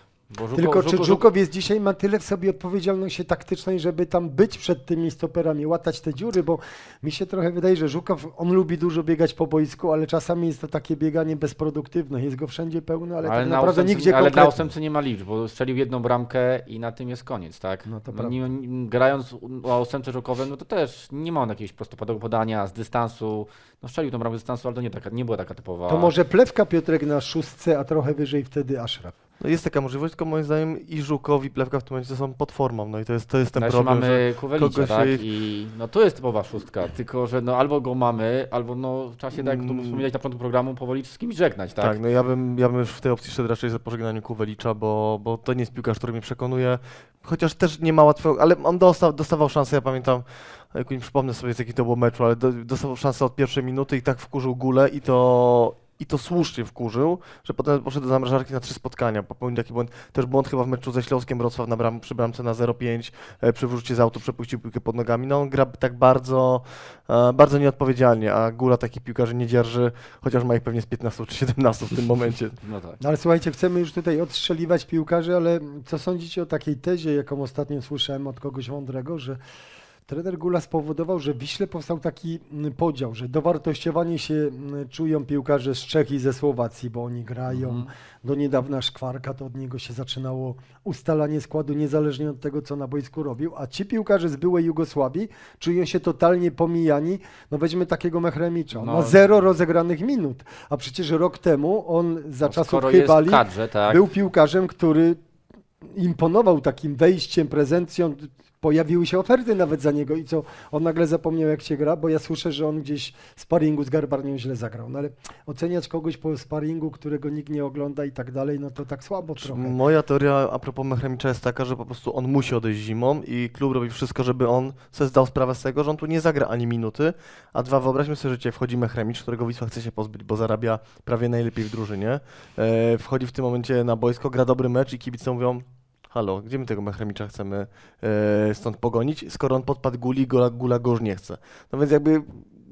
Tylko czy Żuko- Żukow jest dzisiaj ma tyle w sobie odpowiedzialności taktycznej, żeby tam być przed tymi stoperami, łatać te dziury, bo mi się trochę wydaje, że Żukow, on lubi dużo biegać po boisku, ale czasami jest to takie bieganie bezproduktywne. Jest go wszędzie pełno, ale, tak na naprawdę ósemce- nigdzie ale na konkretnie. ósemce nie ma liczb, bo strzelił jedną bramkę i na tym jest koniec, tak? No to No, nie, nie, grając na ósemce żukowym, no to też nie ma on jakiegoś prostopadłego podania z dystansu. No strzelił tą bramkę z dystansu, ale to nie, taka, nie była taka typowa. To może plewka Piotrek na szóstce, a trochę wyżej wtedy Ashraf. No jest taka możliwość, tylko moim zdaniem i Żukow, i Plewka w tym momencie są pod formą, no i to jest, to jest ten No jeszcze problem, że mamy Kuwelicia, kogoś tak? jej- I no to jest typowa szóstka, tylko że no albo go mamy, albo no trzeba się, tak jak tu Mm. wspominałeś na początku programu, powoli z kimś żegnać, tak? Tak, no ja bym, ja bym już w tej opcji szedł raczej za pożegnaniem Kuwelicza, bo, bo to nie jest piłkarz, który mnie przekonuje. Chociaż też nie ma łatwego, ale on dostał, dostawał szansę, ja pamiętam nie przypomnę sobie z jakiego to było meczu, ale do, dostał szansę od pierwszej minuty i tak wkurzył gulę i to i to słusznie wkurzył, że potem poszedł do zamrażarki na trzy spotkania. Popełnił taki błąd, też błąd chyba w meczu ze Śląskiem Wrocław na bram, przy bramce na 0,5, e, przy wrzucie z autu przepuścił piłkę pod nogami. No on gra tak bardzo, e, bardzo nieodpowiedzialnie, a Gula takich piłkarzy nie dzierży, chociaż ma ich pewnie z 15 czy 17 w tym momencie. (laughs) No tak. No ale słuchajcie, chcemy już tutaj odstrzeliwać piłkarzy, ale co sądzicie o takiej tezie, jaką ostatnio słyszałem od kogoś mądrego, że trener Gula spowodował, że w Wiśle powstał taki mm, podział, że dowartościowanie się mm, czują piłkarze z Czech i ze Słowacji, bo oni grają. Mhm. Do niedawna Szkwarka, to od niego się zaczynało ustalanie składu niezależnie od tego, co na boisku robił, a ci piłkarze z byłej Jugosławii czują się totalnie pomijani. No weźmy takiego Mechremicza, on No. ma zero rozegranych minut, a przecież rok temu on za No, czasów Chybali kadrze, tak. był piłkarzem, który imponował takim wejściem, prezencją. Pojawiły się oferty nawet za niego i co, on nagle zapomniał jak się gra, bo ja słyszę, że on gdzieś w sparingu z Garbarnią źle zagrał. No ale oceniać kogoś po sparingu, którego nikt nie ogląda i tak dalej, no to tak słabo trochę. Moja teoria a propos Mechremicza jest taka, że po prostu on musi odejść zimą i klub robi wszystko, żeby on sobie zdał sprawę z tego, że on tu nie zagra ani minuty, a dwa, wyobraźmy sobie, że dzisiaj wchodzi Mechremicz, którego Wisła chce się pozbyć, bo zarabia prawie najlepiej w drużynie, e, wchodzi w tym momencie na boisko, gra dobry mecz i kibice mówią halo, gdzie my tego Mechremicza chcemy e, stąd pogonić, skoro on podpadł Guli, Gula, Gula go już nie chce. No więc jakby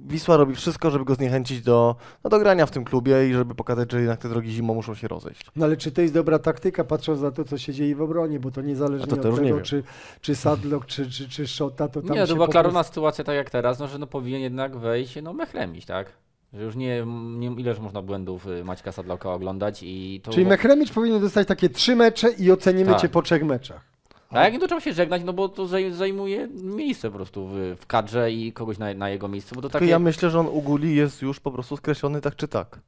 Wisła robi wszystko, żeby go zniechęcić do, no, do grania w tym klubie i żeby pokazać, że jednak te drogi zimą muszą się rozejść. No ale czy to jest dobra taktyka, patrząc na to, co się dzieje w obronie, bo to niezależnie to od tego, czy, czy Sadlock, czy, czy, czy Szota, to tam Nie, to była po klarowna prostu- sytuacja tak jak teraz, no, że no powinien jednak wejść no Mechremić, tak? Że już nie, nie ileż można błędów y, Maćka Sadlauka oglądać i to... Czyli Mechremicz powinien dostać takie trzy mecze i ocenimy Tak. cię po trzech meczach. A jak nie to trzeba się żegnać, no bo to zaj- zajmuje miejsce po prostu w, w kadrze i kogoś na, na jego miejscu, bo to Tylko takie... ja myślę, że on u Guli jest już po prostu skreślony tak czy tak.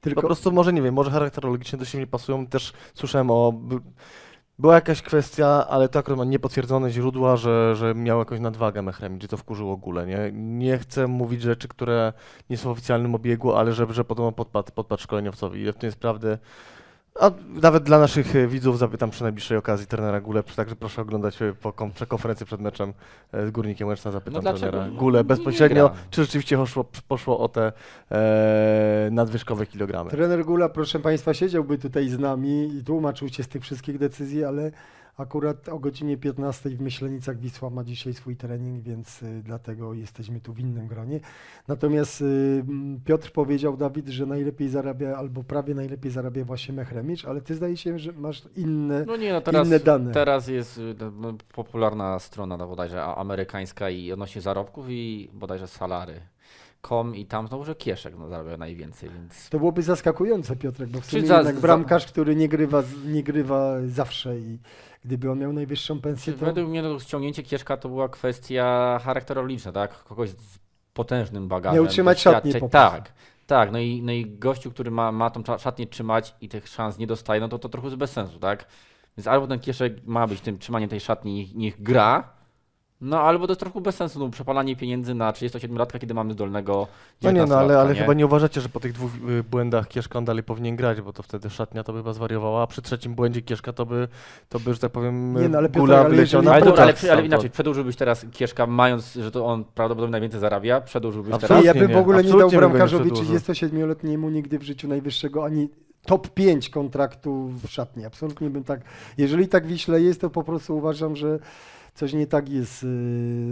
Tylko Po prostu może nie wiem, może charakterologicznie do siebie nie pasują. Też słyszałem o. by- Była jakaś kwestia, ale to akurat ma niepotwierdzone źródła, że, że miał jakąś nadwagę Mechremi, czy to wkurzyło Gulę. Nie, nie chcę mówić rzeczy, które nie są w oficjalnym obiegu, ale że, że podobno podpadł, podpadł szkoleniowcowi. Ile w tym jest prawdy? A nawet dla naszych e, widzów zapytam przy najbliższej okazji trenera Gulę, także proszę oglądać e, po kon- konferencję przed meczem e, z Górnikiem Łęczna, zapytam No trenera Gulę nie bezpośrednio, czy rzeczywiście poszło, poszło o te e, nadwyżkowe kilogramy. Trener Gula, proszę Państwa, siedziałby tutaj z nami i tłumaczył się z tych wszystkich decyzji, ale akurat o godzinie 15 w Myślenicach Wisła ma dzisiaj swój trening, więc y, dlatego jesteśmy tu w innym gronie. Natomiast y, Piotr powiedział, Dawid, że najlepiej zarabia, albo prawie najlepiej zarabia właśnie Mechremicz, ale Ty zdaje się, że masz inne... No nie, no teraz, inne dane. teraz jest y, no, popularna strona no, bodajże amerykańska i odnośnie zarobków i bodajże salary. I tam znowu, że Kieszek no, zarabia najwięcej, więc... To byłoby zaskakujące, Piotrek, bo w sumie za- bramkarz, który nie grywa, nie grywa zawsze i gdyby on miał najwyższą pensję, to... Według mnie no, ściągnięcie Kieszka to była kwestia charakterologiczna, tak? Kogoś z potężnym bagażem. Miał trzymać szatnię doświadczeń. po prostu. Tak, tak. No i, no i gościu, który ma, ma tą szatnię trzymać i tych szans nie dostaje, no to to trochę bez sensu, tak? Więc albo ten Kieszek ma być tym trzymaniem tej szatni, niech, niech gra, no albo to jest trochę bez sensu, no przepalanie pieniędzy na 37-latka, kiedy mamy zdolnego No nie, no ale, 19-latka, ale chyba nie uważacie, że po tych dwóch y, błędach Kieszka on dalej powinien grać, bo to wtedy szatnia to by chyba zwariowała, a przy trzecim błędzie Kieszka to by, to by że tak powiem, Nie, no ale gula ale wyleciał jeżeli- na Ale, ale, ale stamtąd. inaczej, przedłużyłbyś teraz Kieszka, mając, że to on prawdopodobnie najwięcej zarabia, przedłużyłbyś Absolutnie. teraz. Nie, ja bym w nie, ogóle nie dał nie bramkarzowi przedłużył. 37-letniemu nigdy w życiu najwyższego ani top 5 kontraktu w szatni. Absolutnie bym tak. Jeżeli tak Wiśle jest, to po prostu uważam, że coś nie tak jest y,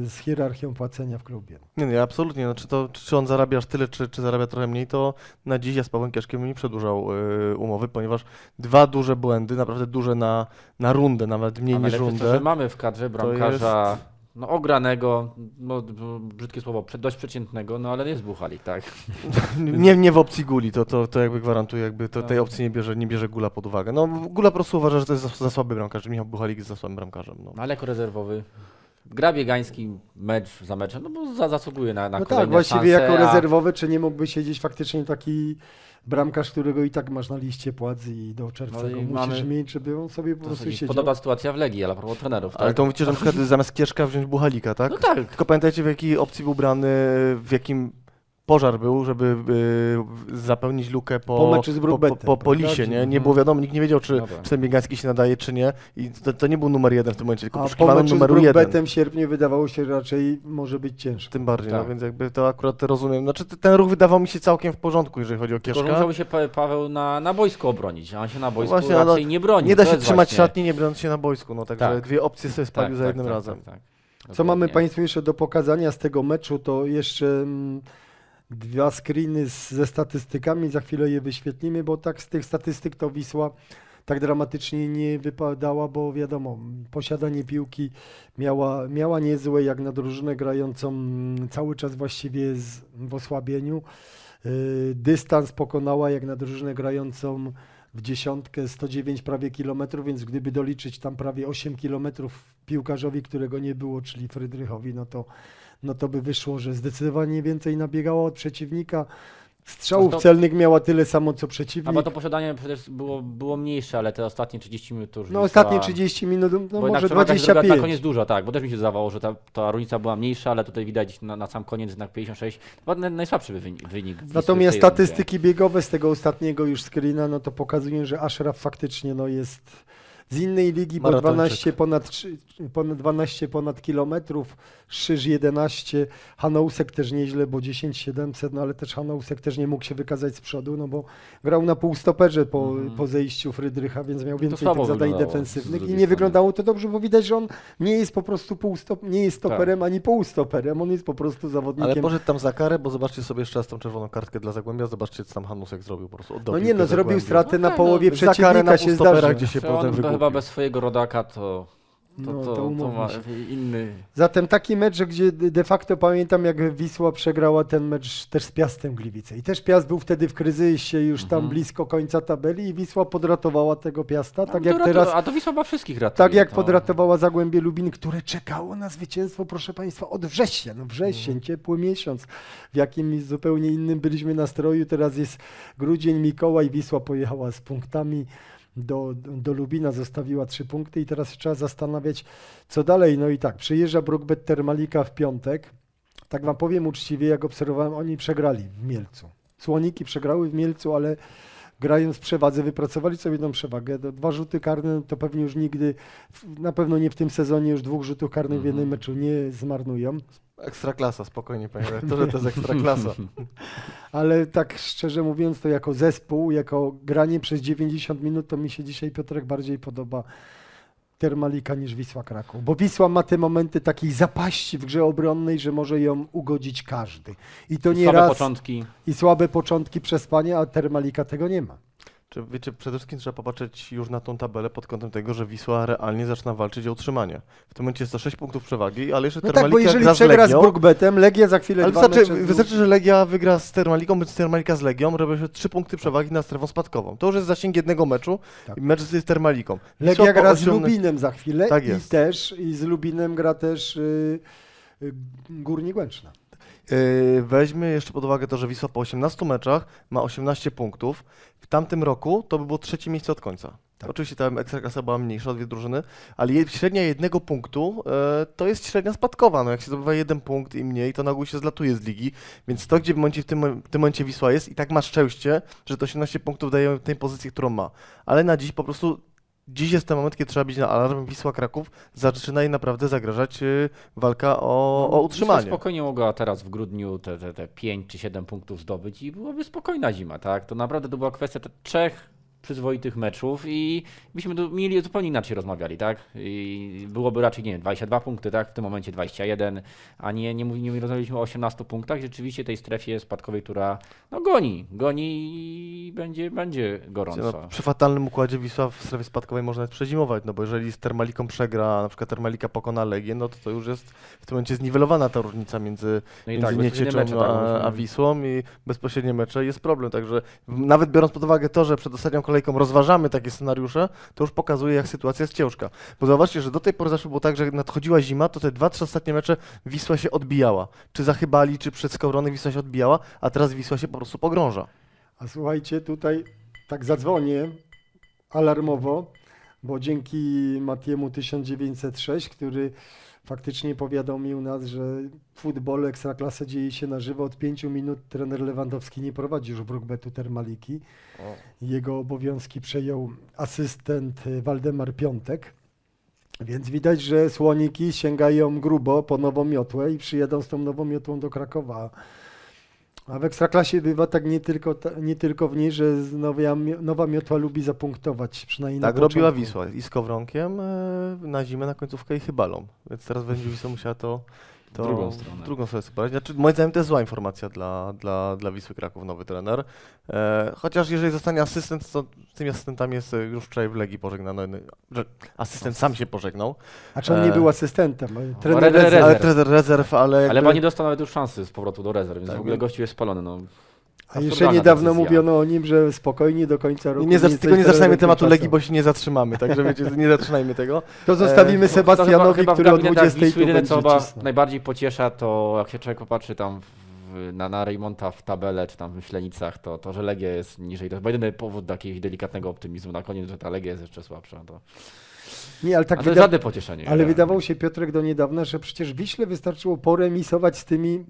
z hierarchią płacenia w klubie. Nie, nie, absolutnie, znaczy to, czy on zarabia aż tyle, czy, czy zarabia trochę mniej, to na dziś ja z Pawłem Kieszkiem nie przedłużał y, umowy, ponieważ dwa duże błędy, naprawdę duże na, na rundę, nawet mniej A niż rundę. że mamy w kadrze bramkarza no, ogranego, no, brzydkie słowo, dość przeciętnego, no ale jest buchalik, tak? (laughs) Nie, nie w opcji guli, to, to, to jakby gwarantuję, jakby to, tej No. opcji nie bierze, nie bierze Gula pod uwagę. No Gula po prostu uważa, że to jest za, za słaby bramkarz, że Michał Buchalik jest za słabym bramkarzem. No. No, ale jako rezerwowy. Gra biegański mecz za meczem, no bo za, zasługuje na, na No tak, właściwie szanse, jako a- rezerwowy, czy nie mógłby siedzieć faktycznie taki bramkarz, którego i tak masz na liście płac i do czerwca No go i musisz mamy- mieć, żeby on sobie po To prostu się siedział. podoba sytuacja w Legii, ale a propos trenerów, Ale tak? to mówicie, że na przykład (laughs) zamiast Kieszka wziąć Buchalika, tak? No tak. Tylko pamiętajcie w jakiej opcji był brany, w jakim pożar był, żeby y, zapełnić lukę po, Po meczu z po, po, po, po lisie, nie? Nie Mhm. było wiadomo, nikt nie wiedział, czy, No tak. czy ten Biegański się nadaje, czy nie. I to, to nie był numer jeden w tym momencie, tylko A po poszukiwano meczu z numeru jeden. Brookbetem w sierpniu wydawało się, że raczej może być ciężko. Tym bardziej, Tak. no więc jakby to akurat rozumiem. Znaczy ten ruch wydawał mi się całkiem w porządku, jeżeli chodzi o Tylko Kieszka. musiałby się Pa- Paweł na, na boisku obronić, a on się na boisku właśnie, raczej no, nie broni. Nie da się trzymać właśnie- szatni, nie broniąc się na boisku, no także Tak. dwie opcje sobie spalił Tak, za tak, jednym tak, razem. Tak, tak. Co mamy. Państwu jeszcze do pokazania z tego meczu, to jeszcze mm, dwa screeny z, ze statystykami, za chwilę je wyświetlimy, bo tak z tych statystyk to Wisła tak dramatycznie nie wypadała, bo wiadomo, posiadanie piłki miała, miała niezłe jak na drużynę grającą mm, cały czas właściwie z, w osłabieniu. Yy, Dystans pokonała jak na drużynę grającą w dziesiątkę 109 prawie kilometrów, więc gdyby doliczyć tam prawie 8 kilometrów piłkarzowi, którego nie było, czyli Frydrychowi, no to, no to by wyszło, że zdecydowanie więcej nabiegała od przeciwnika. Strzałów No to- celnych miała tyle samo, co A przeciwnik. bo to posiadanie przecież było, było mniejsze, ale te ostatnie 30 minut to już No ostatnie 30 minut, no bo jednak może przewaga jest druga 25. Na koniec dużo, tak, bo też mi się zdawało, że ta, ta różnica była mniejsza, ale tutaj widać na, na sam koniec jednak 56. Chyba naj- najsłabszy wynik. wynik Natomiast tej rundzie. statystyki biegowe z tego ostatniego już screena, no to pokazują, że Ashraf faktycznie no jest z innej ligi, bo Maratończyk. 12 ponad, ponad 12 ponad kilometrów, Szyż 11, Hanousek też nieźle, bo 10 700, no ale też Hanousek też nie mógł się wykazać z przodu, no bo grał na półstoperze po, Mhm. po zejściu Frydrycha, więc miał To więcej tych zadań defensywnych i nie strony. wyglądało to dobrze, bo widać, że on nie jest po prostu półstop, nie jest Tak. stoperem ani półstoperem, on jest po prostu zawodnikiem. Ale poszedł tam za karę, bo zobaczcie sobie jeszcze raz tą czerwoną kartkę dla Zagłębia, zobaczcie co tam Hanusek zrobił po prostu. oddał No nie no, zrobił stratę na Okej, połowie no, przeciwnika na się półstopera zdarza. gdzieś się potem on wygłupił. Chyba bez swojego rodaka to, to, No, to, to to, ma inny... Zatem taki mecz, gdzie de facto pamiętam, jak Wisła przegrała ten mecz też z Piastem Gliwice. I też Piast był wtedy w kryzysie, już tam Mhm. blisko końca tabeli i Wisła podratowała tego Piasta, tak A, jak teraz, A to Wisła ma wszystkich ratuje. tak jak to... podratowała Zagłębie Lubin, które czekało na zwycięstwo, proszę Państwa, od września. No wrzesień, ciepły miesiąc, w jakimś zupełnie innym byliśmy nastroju. Teraz jest grudzień, Mikołaj, Wisła pojechała z punktami do, do Lubina, zostawiła trzy punkty i teraz się trzeba zastanawiać, co dalej. No i tak, przyjeżdża Brookbet Termalika w piątek. Tak wam powiem uczciwie, jak obserwowałem, oni przegrali w Mielcu. Słoniki przegrały w Mielcu, ale grając w przewadze, wypracowali sobie tą przewagę. Dwa rzuty karne to pewnie już nigdy, na pewno nie w tym sezonie już dwóch rzutów karnych w jednym Mhm. meczu nie zmarnują. Ekstraklasa, spokojnie panie redaktorze, to jest ekstraklasa. (laughs) Ale tak szczerze mówiąc, to jako zespół, jako granie przez 90 minut, to mi się dzisiaj Piotrek bardziej podoba Termalika niż Wisła Kraków. Bo Wisła ma te momenty takiej zapaści w grze obronnej, że może ją ugodzić każdy. I to nie Słabe raz początki. i słabe początki przespania, a Termalika tego nie ma. Czy wiecie, przede wszystkim trzeba popatrzeć już na tą tabelę pod kątem tego, że Wisła realnie zaczyna walczyć o utrzymanie. W tym momencie jest to 6 punktów przewagi, ale jeszcze No tak, Termalika bo jeżeli gra z przegra z Legią, Brookbetem, Legia za chwilę ale wystarczy, mecze z- wystarczy, że Legia wygra z Termaliką, bądź Termalika z Legią, robią się 3 punkty przewagi nad strefą spadkową. To już jest zasięg jednego meczu Tak. i mecz z Termaliką. Legia gra z Lubinem za chwilę Tak i też i z Lubinem gra też y, y, Górnik Łęczna. Yy, Weźmy jeszcze pod uwagę to, że Wisła po 18 meczach ma 18 punktów. W tamtym roku to by było trzecie miejsce od końca. Tak. Oczywiście tam ekstraklasa była mniejsza o dwie drużyny, ale je- średnia jednego punktu e, to jest średnia spadkowa. No jak się zdobywa jeden punkt i mniej, to na ogół się zlatuje z ligi. Więc to, gdzie w, momencie, w, tym, w tym momencie Wisła jest i tak ma szczęście, że to 18 punktów daje tej pozycji, którą ma. Ale na dziś po prostu Dziś jest ten moment, kiedy trzeba być na alarm. Wisła Kraków zaczyna jej naprawdę zagrażać y, walka o, o Wisła utrzymanie. spokojnie mogła teraz w grudniu te, te, te 5 czy 7 punktów zdobyć i byłaby spokojna zima, tak? To naprawdę to była kwestia te trzech przyzwoitych meczów i byśmy tu mieli zupełnie inaczej rozmawiali, tak? I byłoby raczej, nie wiem, 22 punkty, tak? W tym momencie 21, a nie, nie, nie rozmawialiśmy o 18 punktach. Rzeczywiście tej strefie spadkowej, która no goni, goni i będzie, będzie gorąco. No, przy fatalnym układzie Wisła w strefie spadkowej można nawet przezimować, no bo jeżeli z Termaliką przegra, na przykład Termalika pokona Legię, no to to już jest w tym momencie zniwelowana ta różnica między, No i między tak, Niecieczą mecze, tak, a, Wisłą i bezpośrednie mecze jest problem, także nawet biorąc pod uwagę to, że przed ostatnią kolejką rozważamy takie scenariusze, to już pokazuje jak sytuacja jest ciężka. Bo zauważcie, że do tej pory zawsze było tak, że jak nadchodziła zima, to te dwa, trzy ostatnie mecze Wisła się odbijała. Czy zachybali, czy przed Skowronek Wisła się odbijała, a teraz Wisła się po prostu pogrąża. A słuchajcie, tutaj tak zadzwonię alarmowo, bo dzięki Matiemu 1906, który faktycznie powiadomił nas, że futbol Ekstraklasy dzieje się na żywo. Od pięciu minut trener Lewandowski nie prowadzi już Brookbetu Termaliki. Jego obowiązki przejął asystent y, Waldemar Piątek. Więc widać, że słoniki sięgają grubo po nową miotłę i przyjadą z tą nową miotłą do Krakowa. A w Ekstraklasie bywa tak nie tylko, nie tylko w niej, że nowa, nowa miotła lubi zapunktować, przynajmniej Tak na robiła. Wisła i z Kowronkiem e, na zimę, na końcówkę i Chybalą. Więc teraz będzie Wisła musiała to, to W drugą stronę. w drugą stronę sobie Znaczy, moim zdaniem to jest zła informacja dla, dla, dla Wisły Kraków, nowy trener. E, chociaż jeżeli zostanie asystent, to z tymi asystentami jest e, już wczoraj w Legii pożegnano. że Asystent sam się pożegnał. A czy on nie E, był asystentem? Trener re- re- rezerw. rezerw. Ale trener rezerw, ale. Ale nie dostał nawet już szansy z powrotu do rezerw, więc Tak, w ogóle gościu jest spalony. No. A jeszcze niedawno decyzja. mówiono o nim, że spokojnie do końca roku. Nie, nie, tylko nie zaczynajmy tematu Legii, bo się nie zatrzymamy, także wiecie, nie zaczynajmy tego. To zostawimy E, Sebastianowi, chyba, który chyba o w gabinetach 20 Wisły tu jedyne, co będzie chyba najbardziej pociesza, to jak się człowiek popatrzy tam w, na, na Reymonta w tabelę, czy tam w Myślenicach, to, to że Legia jest niżej. To chyba jedyny powód do jakiegoś delikatnego optymizmu na koniec, że ta Legia jest jeszcze słabsza. To... Nie, ale tak to jest wyda... żadne pocieszenie. Ale wydawał się Piotrek do niedawna, że przecież Wiśle wystarczyło poremisować z tymi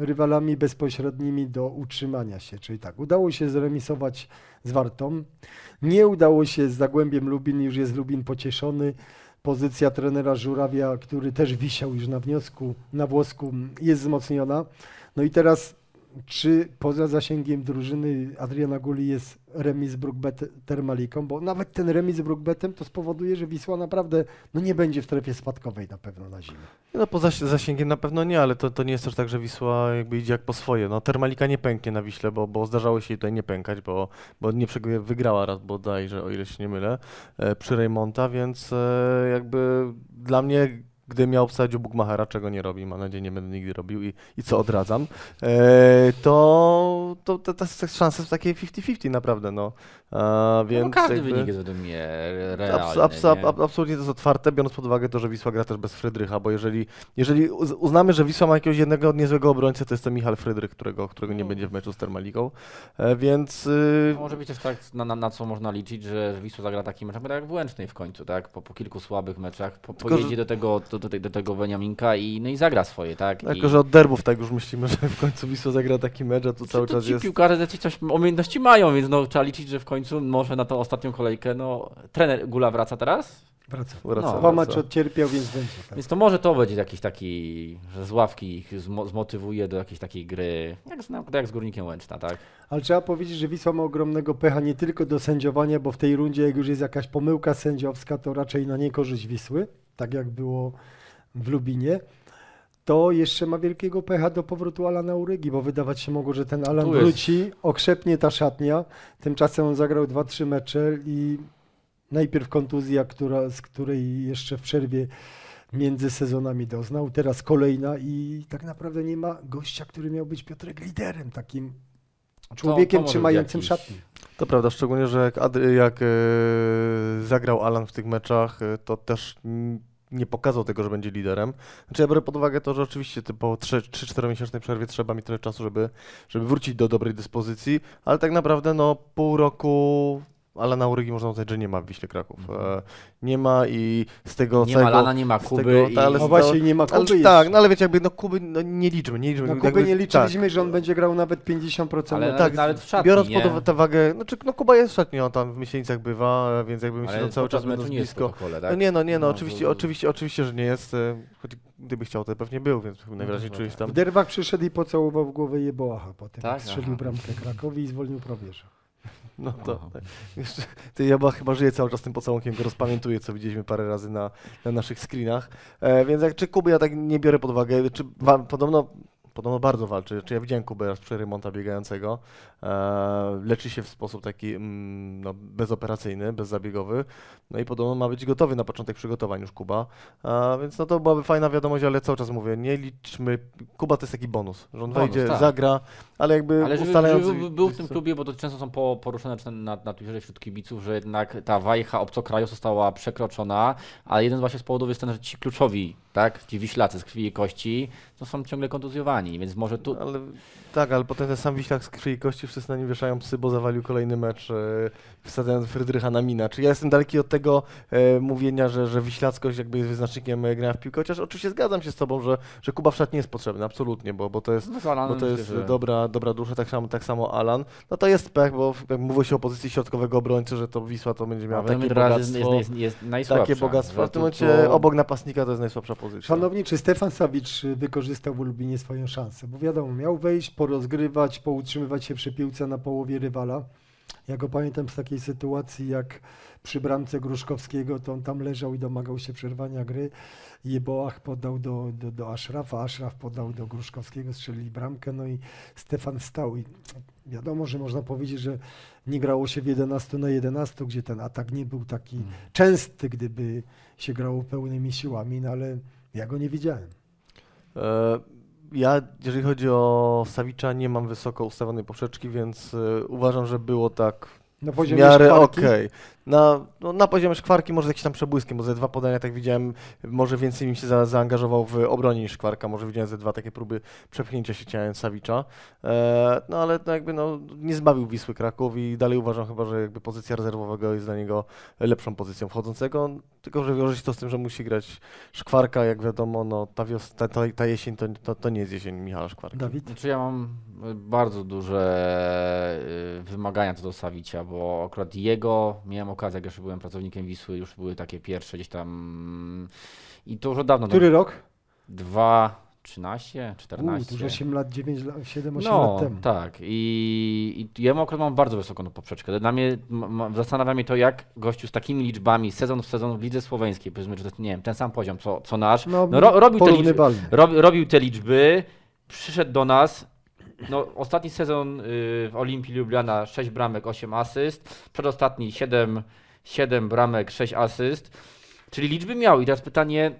rywalami bezpośrednimi do utrzymania się. Czyli tak, udało się zremisować z Wartą, nie udało się z Zagłębiem Lubin, już jest Lubin pocieszony. Pozycja trenera Żurawia, który też wisiał już na wniosku, na włosku, jest wzmocniona. No i teraz, czy poza zasięgiem drużyny Adriana Guli jest remis z Brookbet Termaliką, bo nawet ten remis z Brookbetem to spowoduje, że Wisła naprawdę no nie będzie w strefie spadkowej na pewno na zimę. No poza zasi- zasięgiem na pewno nie, ale to, to nie jest też tak, że Wisła jakby idzie jak po swoje. No Termalika nie pęknie na Wiśle, bo, bo zdarzało się jej tutaj nie pękać, bo, bo nie wygrała raz bodajże, o ile się nie mylę, e, przy Reymonta, więc e, jakby dla mnie gdy miał obsadzić Bugmachera, czego nie robi, mam nadzieję nie będę nigdy robił i, i co odradzam, e, to, to, to, to jest szansa w takiej 50-50 naprawdę, no. A, więc no, każdy jakby- wynik jest według mnie Abs- realny. abs- nie? ab- absolutnie to jest otwarte, biorąc pod uwagę to, że Wisła gra też bez Frydrycha, bo jeżeli, jeżeli uz- uznamy, że Wisła ma jakiegoś jednego niezłego obrońcę, to jest to Michal Frydrych, którego, którego nie będzie w meczu z Termaligą, e, więc y, Może być też tak, na, na, na co można liczyć, że że Wisła zagra taki mecz, tak jak w Łęcznej w końcu, tak? Po, po kilku słabych meczach, po, Tylko, że- pojedzie do tego, do, do, do tego Beniaminka i, no i zagra swoje, tak? jako, I, że od derbów tak już myślimy, że w końcu Wisła zagra taki mecz, a tu cały to czas ci jest... piłkarze jacyś coś umiejętności mają, więc no, trzeba liczyć, że w końcu może na tą ostatnią kolejkę, no trener Gula wraca teraz, Wraca. Wraca, No. Dwa mecze odcierpiał, więc będzie. Tak. więc to może to będzie jakiś taki, że z ławki ich zmo, zmotywuje do jakiejś takiej gry, jak na jak z Górnikiem Łęczna, tak? Ale trzeba powiedzieć, że Wisła ma ogromnego pecha nie tylko do sędziowania, bo w tej rundzie, jak już jest jakaś pomyłka sędziowska, to raczej na niekorzyść Wisły, tak jak było w Lubinie. To jeszcze ma wielkiego pecha do powrotu Alana Urygi, bo wydawać się mogło, że ten Alan wróci, okrzepnie ta szatnia. Tymczasem on zagrał 2-3 mecze i najpierw kontuzja, która, z której jeszcze w przerwie między sezonami doznał, teraz kolejna i tak naprawdę nie ma gościa, który miał być Piotrek liderem, takim człowiekiem może być trzymającym jakiś- szatnię. To prawda, szczególnie, że jak, jak e, zagrał Alan w tych meczach, e, to też mm, nie pokazał tego, że będzie liderem. Znaczy ja biorę pod uwagę to, że oczywiście po 3-4 miesięcznej przerwie trzeba mi trochę czasu, żeby, żeby wrócić do dobrej dyspozycji, ale tak naprawdę no pół roku Alana Urygi można uznać, że nie ma w Wiśle Kraków. E, nie ma i z tego Nie ma całego... Lana, nie ma z Kuby tego- i... ale No właśnie nie ma Ale, Kuby tak, jeszcze. no ale wiecie, jakby no Kuby no, nie liczmy, nie liczmy. Na jakby- Kubę nie tak. liczyliśmy, że on będzie grał nawet 50% Ale tak, nawet w szatni, Biorąc nie? pod uwagę wagę, znaczy no Kuba jest w szatni, on tam w Myślenicach bywa, więc jakby myślę, Ale że cały czas nie w blisko. protokole, No tak? nie, no nie, no, No, oczywiście, to- oczywiście, oczywiście, że nie jest. e, Choć gdyby chciał, to pewnie był, więc najwyraźniej to czujesz tak. tam. W derwach przyszedł i pocałował w głowę Jeboacha potem. Tak? Tak? Strzelił bramkę Krakowi i zwolnił probierza. No to tak. Jeszcze, ty ja chyba żyję cały czas tym pocałunkiem, go rozpamiętuję, co widzieliśmy parę razy na, na naszych screenach. E, więc jak czy Kuby ja tak nie biorę pod uwagę, czy wa, podobno. Podobno bardzo walczy. Czy ja widziałem Kubę raz przy Remonta biegającego. E, leczy się w sposób taki mm, no, bezoperacyjny, bezzabiegowy. No i podobno ma być gotowy na początek przygotowań już Kuba. A, więc no to byłaby fajna wiadomość, ale cały czas mówię, nie liczmy. Kuba to jest taki bonus, że on Bonus, wejdzie, tak. zagra, ale jakby Ale żeby, ustalając. żeby był w tym klubie, bo to często są po, poruszone na, na, Twitterze wśród kibiców, że jednak ta wajcha obcokraju została przekroczona, ale jeden właśnie z powodów jest ten, że ci kluczowi tak? Ci Wiślacy z krwi i kości to są ciągle kontuzjowani, więc może tu... Ale, tak, ale potem ten sam Wiślak z krwi i kości wszyscy na nim wieszają psy, bo zawalił kolejny mecz, e, wsadzając Frydrycha na mina. Czy ja jestem daleki od tego e, mówienia, że, że wiślackość jakby jest wyznacznikiem e, grania w piłkę, chociaż oczywiście zgadzam się z tobą, że, że Kuba Wszat nie jest potrzebny, absolutnie, bo, bo to jest No, bo to myślę, jest że- dobra, dobra dusza, tak samo, tak samo Alan. No to jest pech, bo jak mówi się o pozycji środkowego obrońcy, że to Wisła to będzie miała ten takie bogactwo, jest, jest, jest najsłabsza. takie bogactwo. W tym momencie obok napastnika to jest najsłabsza pozycja. Szanowni, czy Stefan Sawicz y, wykorzystał w Lublinie swoją szansę? Bo wiadomo, miał wejść, porozgrywać, poutrzymywać się przy piłce na połowie rywala. Ja go pamiętam z takiej sytuacji, jak przy bramce Gruszkowskiego, to on tam leżał i domagał się przerwania gry. Jeboach podał do, do, do Aszrafa, Aszraf podał do Gruszkowskiego, strzelili bramkę, no i Stefan stał. I wiadomo, że można powiedzieć, że nie grało się w 11 na 11, gdzie ten atak nie był taki Mm. częsty, gdyby się grało pełnymi siłami, no ale ja go nie widziałem. E, Ja, jeżeli chodzi o Sawicza, nie mam wysoko ustawionej poprzeczki, więc e, uważam, że było tak Na w poziomie miarę szkwarki. okej. Na, no, na poziomie szkwarki może z jakimś tam przebłyskiem, bo ze dwa podania, tak widziałem, może więcej mi się za, zaangażował w obronie niż szkwarka, może widziałem ze dwa takie próby przepchnięcia się ciałem Sawicza. E, no ale no, jakby no, nie zbawił Wisły Kraków i dalej uważam chyba, że jakby pozycja rezerwowego jest dla niego lepszą pozycją wchodzącego, tylko że wiąże się to z tym, że musi grać szkwarka, jak wiadomo, no ta, wios- ta, ta, ta jesień to, to, to nie jest jesień Michała Szkwarka. Dawid? Znaczy ja mam bardzo duże y, wymagania co do Sawicia, bo akurat jego miałem okazję, jak jeszcze byłem pracownikiem Wisły, już były takie pierwsze gdzieś tam i to już od dawno, no, Który rok? 2, 13, U, 14. to już 8 lat, 9 lat, 7, 8 No, lat temu. tak. I, i ja akurat mam bardzo wysoką tą poprzeczkę. Dla mnie ma, ma, zastanawia mnie to, jak gościu z takimi liczbami sezon w sezon w lidze słoweńskiej, powiedzmy, że to nie wiem, ten sam poziom co, co nasz, No, no, ro, robił, te liczby, rob, robił te liczby, przyszedł do nas. No, ostatni sezon y, w Olimpii Ljubljana 6 bramek, 8 asyst, przedostatni 7, 7 bramek, 6 asyst. Czyli liczby miał. I teraz pytanie,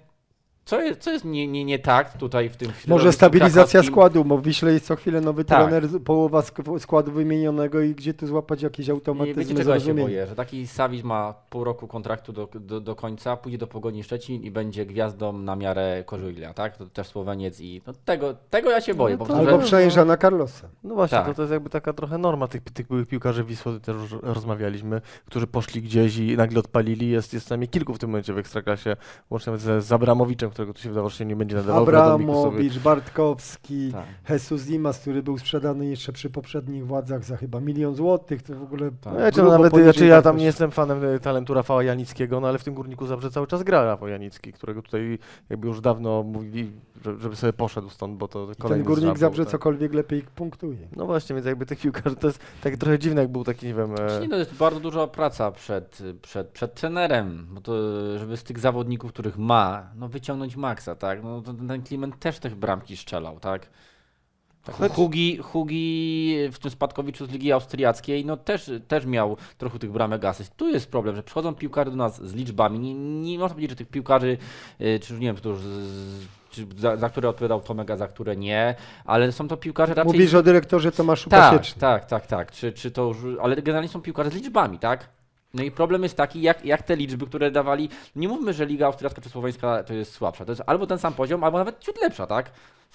co jest, co jest nie, nie, nie tak tutaj w tym Może stabilizacja składu, bo w Wiśle jest co chwilę nowy Tak. trener, połowa sk- składu wymienionego i gdzie tu złapać jakieś automatyzmy wiecie czego ja się boję, że taki Savic ma pół roku kontraktu do, do, do końca, pójdzie do Pogoni Szczecin i będzie gwiazdą na miarę Kożulia, tak? To też Słoweniec i no tego, tego ja się boję. No to- Albo że- przejeżdża na Carlosa. No właśnie, Tak. to, to jest jakby taka trochę norma tych, tych byłych piłkarzy Wisły, też już rozmawialiśmy, którzy poszli gdzieś i nagle odpalili. Jest, jest najmniej kilku w tym momencie w Ekstraklasie, łącznie z, z Abramowiczem, którego tu się wydawało, że się nie będzie nadawał. Abramowicz, Bartkowski, Tak. Jesus Dimas, który był sprzedany jeszcze przy poprzednich władzach za chyba milion złotych, to w ogóle Tak. No, ja, nawet, poniżej znaczy, ja tam nie jestem fanem e, talentu Rafała Janickiego, no ale w tym Górniku Zabrze cały czas gra Rafał Janicki, którego tutaj jakby już dawno mówili, że- żeby sobie poszedł stąd, bo to I kolejny ten górnik zdrap był, Zabrze tak. cokolwiek lepiej punktuje. No właśnie, więc jakby tych piłkarzy to jest takie trochę dziwne, jak był taki, nie wiem... E, Nie, no jest bardzo duża praca przed, przed, przed trenerem, bo to, żeby z tych zawodników, których ma, no wyciągnąć maksa, tak? No ten Kliment też tych bramki strzelał, tak? tak Choć- Hugi, Hugi w tym spadkowiczu z Ligi Austriackiej, no też, też miał trochę tych bramek asyst. Tu jest problem, że przychodzą piłkarze do nas z liczbami. Nie, nie można powiedzieć, że tych piłkarzy, y, czy nie wiem, z, czy za, za które odpowiadał Tomek, a za które nie, ale są to piłkarze raczej... Mówisz o dyrektorze Tomaszu Tak, Pasiecznym. tak, tak, tak. Czy, czy to już, ale generalnie są piłkarze z liczbami, tak? No i problem jest taki, jak, jak te liczby, które dawali. Nie mówmy, że Liga Austriacka czy Słoweńska to jest słabsza. To jest albo ten sam poziom, albo nawet ciut lepsza, tak?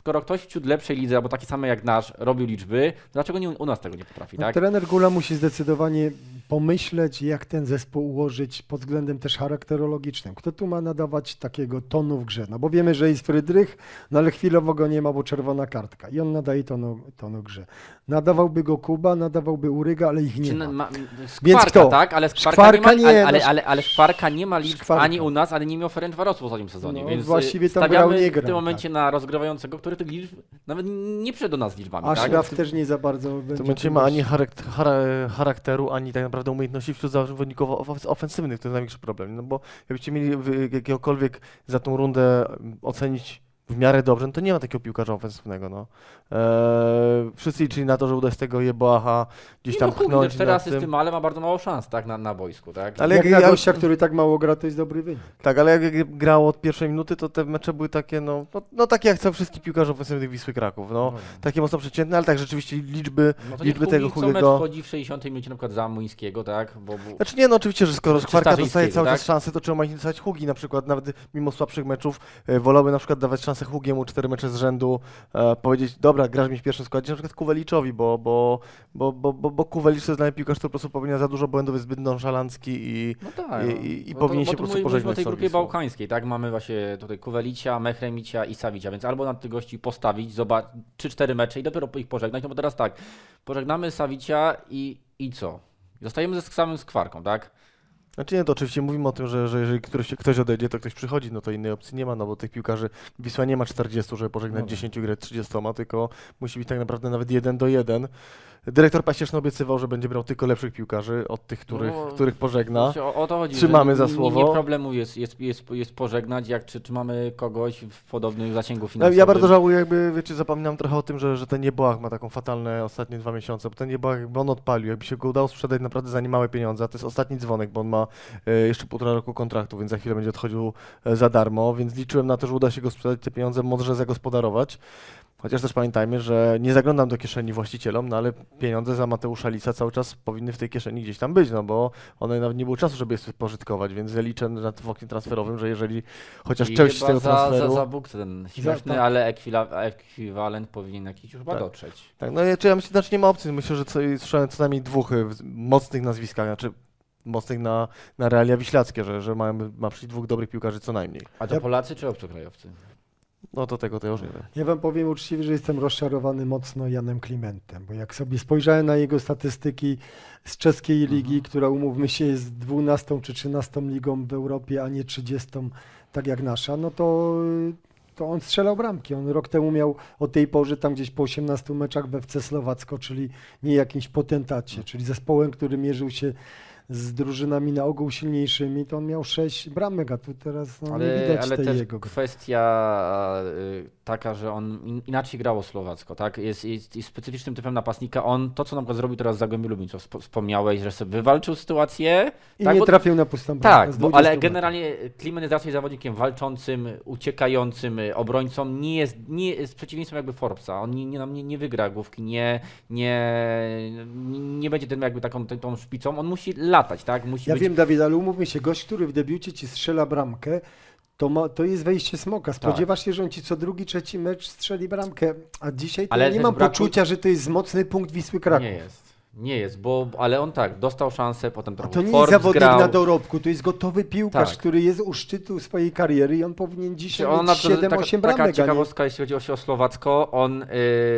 Skoro ktoś w ciut lepszej lidze, albo taki sam jak nasz, robił liczby, dlaczego nie, u nas tego nie potrafi, No, tak? trener Gula musi zdecydowanie pomyśleć, jak ten zespół ułożyć pod względem też charakterologicznym. Kto tu ma nadawać takiego tonu w grze? No bo wiemy, że jest Frydrych, no ale chwilowo go nie ma, bo czerwona kartka. I on nadaje tonu, tonu grze. Nadawałby go Kuba, nadawałby Uryga, ale ich nie Czy ma. ma, Więc skwarka, kto? tak? Ale skwarka, Skwarka nie ma, nie, ale, ale, no, ale, ale skwarka nie ma liczb Skwarka. ani u nas, ale nie miał Ferencvaros w ostatnim sezonie, No, więc y, właściwie tam stawiamy grał, nie w grał, tym momencie tak. na rozgrywającego, który tych liczb nawet nie przyszedł do nas z liczbami, tak? Ashraf też nie za bardzo W będzie. ma ani charak- chara- charakteru, ani tak naprawdę umiejętności wśród zawodników of- ofensywnych. To jest największy problem. No bo jakbyście mieli jakiegokolwiek za tą rundę ocenić w miarę dobrze, no to nie ma takiego piłkarza ofensywnego. No. Eee, wszyscy liczyli na to, że uda się tego Jeboaha gdzieś tam no, pchnąć. cztery na asysty tym. ma, ale ma bardzo mało szans tak, na, na boisku. Tak? Ale Jak jak- na ja- gościa, który tak mało gra, to jest dobry wynik. Tak, ale jak grało od pierwszej minuty, to te mecze były takie, no, no, no takie jak chcą wszystkich piłkarzy ofensywnych Wisły Kraków. No. Takie mocno przeciętne, ale tak rzeczywiście liczby, No to liczby niech tego Hugi co mecz wchodzi w 60 minucie na przykład za Młyńskiego, tak? Bo, bo... Znaczy nie, no oczywiście, że skoro Czy Skwarka dostaje cały czas tak? szansę, to nie dostać Hugi na przykład, nawet mimo słabszych meczów, e, wolałby na przykład dawać szansę Hugiemu cztery mecze z rzędu, e, powiedzieć, dobra, grasz mi w pierwszym składzie, na przykład Kuweliczowi, bo, bo, bo, bo, bo, bo Kuwelicz to jest dla mnie piłkarz, który po prostu popełnia za dużo błędów, jest zbyt nonszalancki i No tak. I- no. i- i Bo powinien się po tu prostu pożegnać o tej grupie bałkańskiej, tak? Mamy właśnie tutaj Kuwelicia, Mechremicia i Sawicia, więc albo na tych gości postawić, zobacz, 3-4 mecze i dopiero ich pożegnać, no bo teraz tak, pożegnamy Sawicia i, i co? Zostajemy ze samym skwarką, tak? Znaczy nie, to oczywiście mówimy o tym, że, że jeżeli ktoś, ktoś odejdzie, to ktoś przychodzi, no to innej opcji nie ma, no bo tych piłkarzy Wisła nie ma 40, żeby pożegnać No tak. 10 i grać 30, tylko musi być tak naprawdę nawet 1 do 1. Dyrektor Paścieszny obiecywał, że będzie brał tylko lepszych piłkarzy od tych, których, No, których pożegna. O, o to chodzi. Trzymamy za nie- Nie, słowo. nie problemu jest, jest, jest, jest pożegnać, jak czy, czy mamy kogoś w podobnym zasięgu No, finansowym. ja bardzo żałuję, jakby, wiecie, zapominam trochę o tym, że, że ten Nieboach ma taką fatalne ostatnie dwa miesiące, bo ten Nieboach, jakby on odpalił, jakby się go udało sprzedać naprawdę za niemałe pieniądze, a to jest ostatni dzwonek, bo on ma e, jeszcze półtora roku kontraktu, więc za chwilę będzie odchodził e, za darmo, więc liczyłem na to, że uda się go sprzedać, te pieniądze mądrze zagospodarować. Chociaż też pamiętajmy, że nie zaglądam do kieszeni właścicielom, no ale pieniądze za Mateusza Lisa cały czas powinny w tej kieszeni gdzieś tam być, no bo one nawet nie było czasu, żeby je spożytkować, więc ja liczę na w oknie transferowym, że jeżeli chociaż I część z tego za, transferu... Za, za Bóg ten śmieszny, tak. ale ekwila, ekwiwalent powinien jakiś już chyba Tak. dotrzeć. Tak, no ja, czy ja myślę, znaczy nie ma opcji. Myślę, że co, słyszałem co najmniej dwóch y, mocnych nazwiskach, znaczy mocnych na, na realia wiślackie, że, że mają, ma przyjść dwóch dobrych piłkarzy co najmniej. A to Ja- Polacy czy obcokrajowcy? No to tego to już nie wiem. Ja wam powiem uczciwie, że jestem rozczarowany mocno Janem Klimentem, bo jak sobie spojrzałem na jego statystyki z czeskiej ligi, która umówmy się jest 12 czy 13 ligą w Europie, a nie 30 tak jak nasza, no to, to on strzelał bramki. On rok temu miał o tej porze tam gdzieś po 18 meczach we FC Słowacko, czyli nie jakimś potentacie, czyli zespołem, który mierzył się z drużynami na ogół silniejszymi, to on miał 6 bramek, a tu teraz no, nie ale widać ale tej też jego gry. kwestia y, taka, że on in, inaczej grało Słowacko, tak? Jest, jest, jest specyficznym typem napastnika. On to, co na przykład zrobił teraz w Zagłębiu Lubin, co wspo- wspomniałeś, że sobie wywalczył sytuację. I tak, nie bo- trafił na pustą bramkę. Tak, bo, 20 ale generalnie Klimen jest raczej zawodnikiem walczącym, uciekającym, obrońcą. Nie jest, nie jest przeciwieństwem jakby Forbesa. On nie, nie, nie, nie wygra główki, nie, nie, nie będzie tym jakby taką tą szpicą. On musi latać, tak? Musi Ja być wiem, Dawid, ale umówmy się, gość, który w debiucie ci strzela bramkę, to, ma, to jest wejście smoka. Spodziewasz się, że on ci co drugi, trzeci mecz strzeli bramkę, a dzisiaj to Ale nie mam brakuje- poczucia, że to jest mocny punkt Wisły Kraków. Nie jest. Nie jest, bo, ale on tak, dostał szansę, potem A trochę to nie Forbes jest zawodnik grał. na dorobku, to jest gotowy piłkarz, Tak. który jest u szczytu swojej kariery i on powinien dzisiaj on mieć przykład, 7-8 taka, taka bramek, a nie... ciekawostka, jeśli chodzi o, o Słowacko, on y,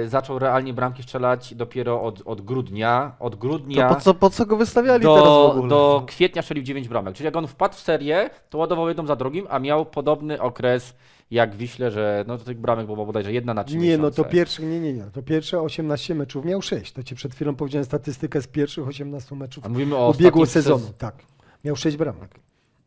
zaczął realnie bramki strzelać dopiero od, od grudnia. Od To grudnia po co, po co go wystawiali teraz w do, ogóle? do kwietnia strzelił 9 bramek. Czyli jak on wpadł w serię, to ładował jedną za drugim, a miał podobny okres jak Wiśle, że no to tych bramek było bodajże jedna na trzy Nie, no to miesiące. pierwszy, nie, nie, nie, to pierwsze 18 meczów miał 6. To ci przed chwilą powiedziałem statystykę z pierwszych 18 meczów A mówimy o ubiegłego sezonu. sez- Tak, miał 6 bramek.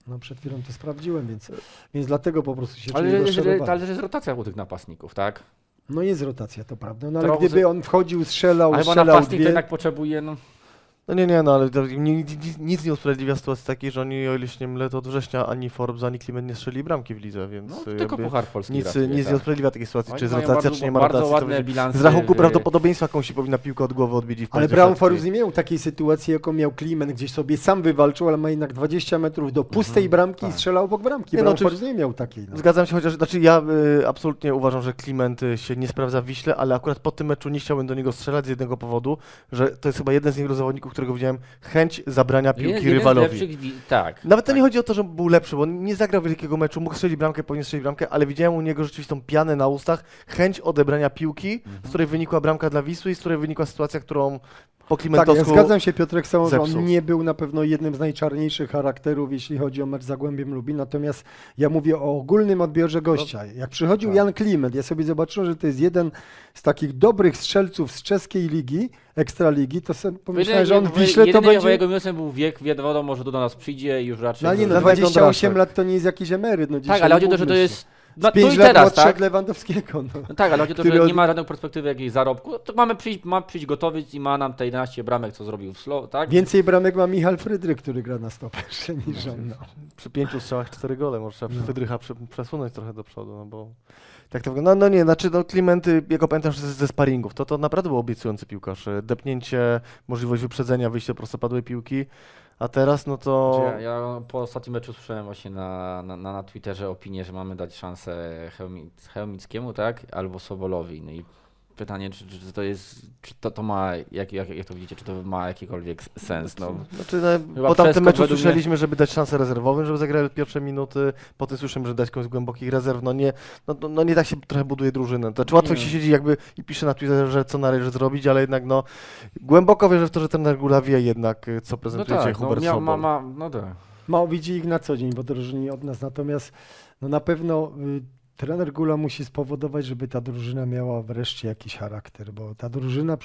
No przed chwilą to sprawdziłem, więc, więc dlatego po prostu się Ale, czuję ale, ale jest rotacja u tych napastników, tak? No jest rotacja, to prawda, no ale Trochę- gdyby on wchodził, strzelał, Ale strzelał napastnik to dwie... jednak potrzebuje, no, No nie, nie, no ale nic nie usprawiedliwia sytuacji takiej, że oni, o ile się nie mylę, to od września ani Forbes, ani Kliment nie strzeli bramki w lidze, więc no tylko Puchar Polski nic, ratuje, nic nie tak. usprawiedliwia takiej sytuacji, Oni czy jest mają rotacja, bardzo- czy nie ma rotacji. to ładne będzie- bilansy z rachunku prawdopodobieństwa komuś się powinna piłka od głowy odbić i Ale Brown. Forus nie miał takiej sytuacji, jaką miał Klimen, gdzieś sobie sam wywalczył, ale ma jednak 20 metrów do pustej bramki i tak. strzelał obok bramki. Nie, no Brown oczywiście- Forus nie miał takiej. No. Zgadzam się, chociaż znaczy ja y, absolutnie uważam, że Kliment y, się nie sprawdza w Wiśle, ale akurat po tym meczu nie chciałbym do niego strzelać z jednego powodu, że to jest chyba jeden z niewielu zawodników, którego widziałem, chęć zabrania piłki z rywalowi. lepszych tak. Nawet to tak. nie chodzi o to, że był lepszy, bo nie zagrał wielkiego meczu, mógł strzelić bramkę, powinien strzelić bramkę, ale widziałem u niego rzeczywistą pianę na ustach, chęć odebrania piłki, Mhm. z której wynikła bramka dla Wisły i z której wynikła sytuacja, którą po Tak, ja Klimentowsku... zgadzam się Piotrek z tobą, że on nie był na pewno jednym z najczarniejszych charakterów, jeśli chodzi o mecz Zagłębiem Lubin, natomiast ja mówię o ogólnym odbiorze gościa. Jak przychodził tak. Jan Klimet, ja sobie zobaczyłem, że to jest jeden z takich dobrych strzelców z czeskiej ligi, Ekstraligi, to sobie pomyślałem, że on w Wiśle to będzie... jego minusem był wiek, wiadomo, że tu do nas przyjdzie i już raczej... No ale nie, no Dawaj 28 Kondraszek. lat to nie jest jakiś emeryt. No tak, ale chodzi o to, że to jest no, Z pięć tu i lat teraz, młodszy tak? od Lewandowskiego. No. No tak, ale chodzi o to, że nie ma żadnej perspektywy jakiejś zarobku. To mamy przyjść, ma przyjść gotowiec i ma nam te 11 bramek, co zrobił w slow, tak? Więcej bramek ma Michal Frydryk, który gra na stoperze niż on. No. Przy pięciu strzałach cztery gole, może trzeba No. Wydrycha prze, przesunąć trochę do przodu, no bo... Tak to wygląda. No, no nie, znaczy no Klimenty, jego pamiętam że ze, ze sparingów, to, to naprawdę był obiecujący piłkarz. Depnięcie, możliwość wyprzedzenia, wyjście prostopadłej piłki, a teraz no to... Ja, ja po ostatnim meczu słyszałem właśnie na, na, na na Twitterze opinię, że mamy dać szansę Chełmi, Chełmickiemu, tak? Albo Sobolowi. No i pytanie, czy, czy to jest, czy to, to ma, jak, jak, jak to widzicie, czy to ma jakikolwiek sens? No, Znaczy, no, po tamtym meczu według mnie- słyszeliśmy, żeby dać szansę rezerwowym, żeby zagrali pierwsze minuty, potem słyszymy, że dać komuś z głębokich rezerw, no nie, no, no, no nie tak się trochę buduje drużynę. Znaczy łatwo Nie. się siedzi jakby i pisze na Twitterze, że co należy zrobić, ale jednak no głęboko wierzę w to, że ten Regula wie jednak, y, co no prezentuje tak, dzisiaj no, Hubert miał, Sobol. ma, ma, no tak. Ma widzi ich na co dzień, bo drożyni od nas. Natomiast no na pewno y, trener Gula musi spowodować, żeby ta drużyna miała wreszcie jakiś charakter, bo ta drużyna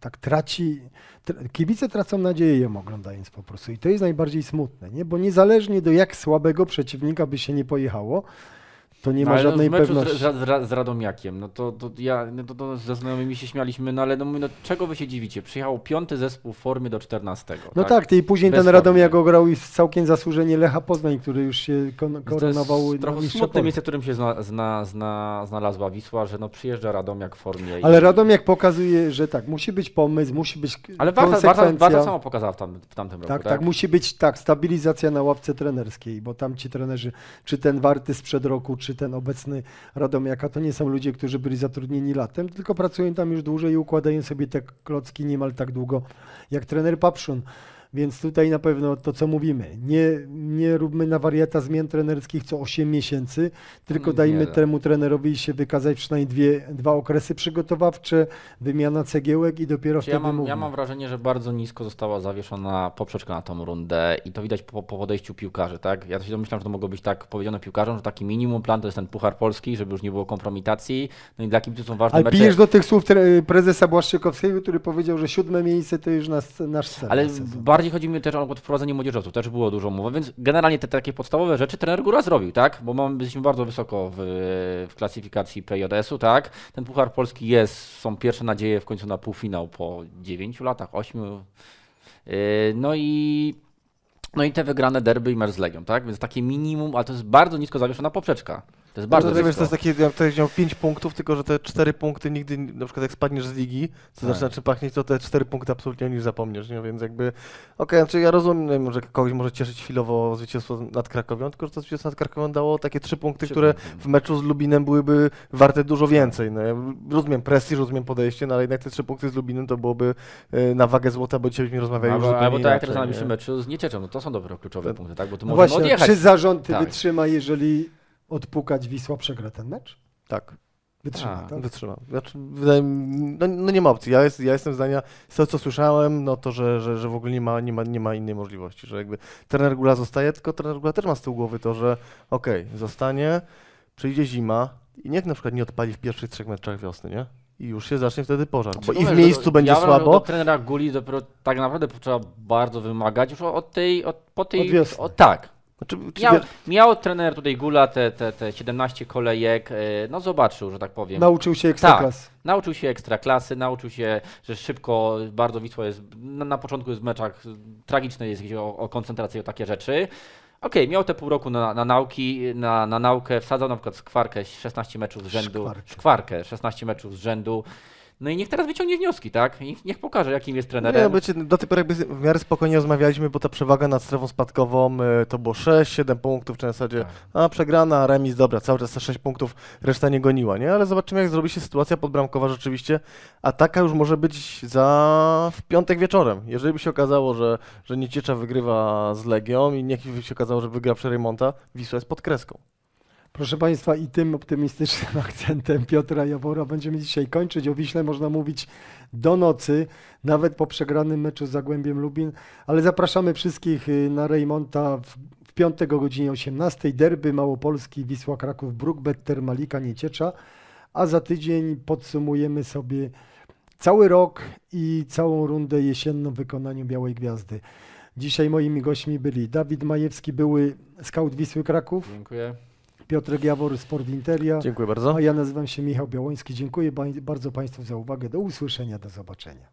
tak traci, tr- kibice tracą nadzieję ją oglądając po prostu i to jest najbardziej smutne, nie? Bo niezależnie do jak słabego przeciwnika by się nie pojechało, to nie No, ma ale żadnej pewności. Z, z, z Radomiakiem, no to, to ja no to, to ze znajomymi się śmialiśmy, no ale no, mówię, no czego wy się dziwicie? Przyjechał piąty zespół w formie do 14. No tak, ty i później Bez ten formy. Radomiak ograł i całkiem zasłużenie Lecha Poznań, który już się kon- To jest koronował trochę smutne miejsce, w którym się zna, zna, zna, znalazła Wisła, że no przyjeżdża Radomiak w formie. Ale i, Radomiak pokazuje, że tak, musi być pomysł, musi być Ale Warta, Warta, konsekwencja. Warta samo pokazała w, tam, w tamtym roku, Tak, tak? tak, musi być tak, stabilizacja na ławce trenerskiej, bo tam ci trenerzy, czy ten Warty sprzed roku, czy ten obecny Radomiaka, to nie są ludzie, którzy byli zatrudnieni latem, tylko pracują tam już dłużej i układają sobie te klocki niemal tak długo jak trener Papszun. Więc tutaj na pewno to, co mówimy, nie, nie róbmy na wariata zmian trenerskich co 8 miesięcy, tylko Nie dajmy da. temu trenerowi się wykazać przynajmniej dwie, dwa okresy przygotowawcze, wymiana cegiełek i dopiero Znaczy, Ja wtedy mam, mówimy. ja mam wrażenie, że bardzo nisko została zawieszona poprzeczka na tą rundę i to widać po, po podejściu piłkarzy, tak? Ja się domyślam, że to mogło być tak powiedziane piłkarzom, że taki minimum plan to jest ten Puchar Polski, żeby już nie było kompromitacji, no i dla kibiców są ważne Ale mecze. pijesz do tych słów prezesa Błaszczykowskiego, który powiedział, że siódme miejsce to już nas, nasz cel. Ale sezon. Bardziej chodzi mi też o wprowadzenie młodzieżowców, też było dużo mowy, więc generalnie te takie podstawowe rzeczy trener Góra zrobił, tak? Bo mamy, jesteśmy bardzo wysoko w, w klasyfikacji PJS-u, tak? Ten Puchar Polski jest, są pierwsze nadzieje w końcu na półfinał po 9 latach, 8. Yy, No i no i te wygrane derby i mecz z Legią, tak? Więc takie minimum, ale to jest bardzo nisko zawieszona poprzeczka. To jest bardzo to, wiesz, nisko. to jest takie, ja tutaj wziął 5 punktów, tylko że te 4 punkty nigdy, na przykład jak spadniesz z ligi, co Tak. zaczyna czym pachnieć, to te 4 punkty absolutnie o nich zapomniesz, nie? Więc jakby, okej, znaczy ja rozumiem, że kogoś może cieszyć chwilowo zwycięstwo nad Krakowią, tylko że to zwycięstwo nad Krakowią dało takie 3 punkty, Trzy które punkty. w meczu z Lubinem byłyby warte dużo więcej. No, ja rozumiem prestiż, rozumiem podejście, no ale jednak te 3 punkty z Lubinem to byłoby e, na wagę złota, bo dzisiaj byśmy rozmawiali już Albo, zupełnie albo tak jak teraz na najbliższym nie? meczu z Niecieczą, no to są dopiero kluczowe punkty, tak? Bo tu no właśnie, odjechać. czy zarząd Tak. wytrzyma, jeżeli odpukać Wisła przegra ten mecz? Tak. Wytrzyma, A, tak? Wytrzymam. Znaczy, wydaje mi, no, no nie ma opcji. Ja, jest, ja jestem zdania, z tego co słyszałem, no to, że, że, że w ogóle nie ma, nie, ma, nie ma innej możliwości, że jakby trener Gula zostaje, tylko trener Gula też ma z tyłu głowy to, że okej, zostanie, przyjdzie zima i niech na przykład nie odpali w pierwszych trzech meczach wiosny, nie? I już się zacznie wtedy pożar. Bo i Mówię, w że miejscu do- będzie ja słabo. Do trenera Guli dopiero tak naprawdę trzeba bardzo wymagać już od tej, od, po tej, Od wiosny. o, tak. Znaczy, czy Miał, miał trener tutaj Gula te, te, te 17 kolejek, e, no zobaczył, że tak powiem. Nauczył się ekstraklas. Nauczył się ekstraklasy, nauczył się, że szybko bardzo Wisła jest, na, na początku jest w meczach tragiczne jest jeśli o, o koncentrację o takie rzeczy. Okej, miał te pół roku na, na nauki, na, na naukę, wsadzał na przykład skwarkę 16 meczów z rzędu, Szkwarkę. szkwarkę 16 meczów z rzędu. No i niech teraz wyciągnie wnioski, tak? Niech, niech pokaże, jakim jest Nie, trenerem. wiecie, do tej pory jakby w miarę spokojnie rozmawialiśmy, bo ta przewaga nad strefą spadkową y, to było 6-7 punktów, czy na zasadzie Tak. a przegrana, remis, dobra, cały czas te 6 punktów, reszta nie goniła, nie? Ale zobaczymy jak zrobi się sytuacja podbramkowa rzeczywiście, a taka już może być za w piątek wieczorem. Jeżeli by się okazało, że, że Nieciecza wygrywa z Legią i niech by się okazało, że wygra przy Reymonta, Wisła jest pod kreską. Proszę Państwa, i tym optymistycznym (laughs) akcentem Piotra Jawora będziemy dzisiaj kończyć. O Wiśle można mówić do nocy, nawet po przegranym meczu z Zagłębiem Lubin, ale zapraszamy wszystkich y, na Rejmonta w, w piątek o godzinie 18. Derby Małopolski, Wisła Kraków, Brookbet, Termalika, Nieciecza, a za tydzień podsumujemy sobie cały rok i całą rundę jesienną w wykonaniu Białej Gwiazdy. Dzisiaj moimi gośćmi byli Dawid Majewski, były scout Wisły Kraków, Dziękuję. Piotrek Jawor, Sport Interia. Dziękuję bardzo. A ja nazywam się Michał Białoński. Dziękuję bardzo Państwu za uwagę. Do usłyszenia, do zobaczenia.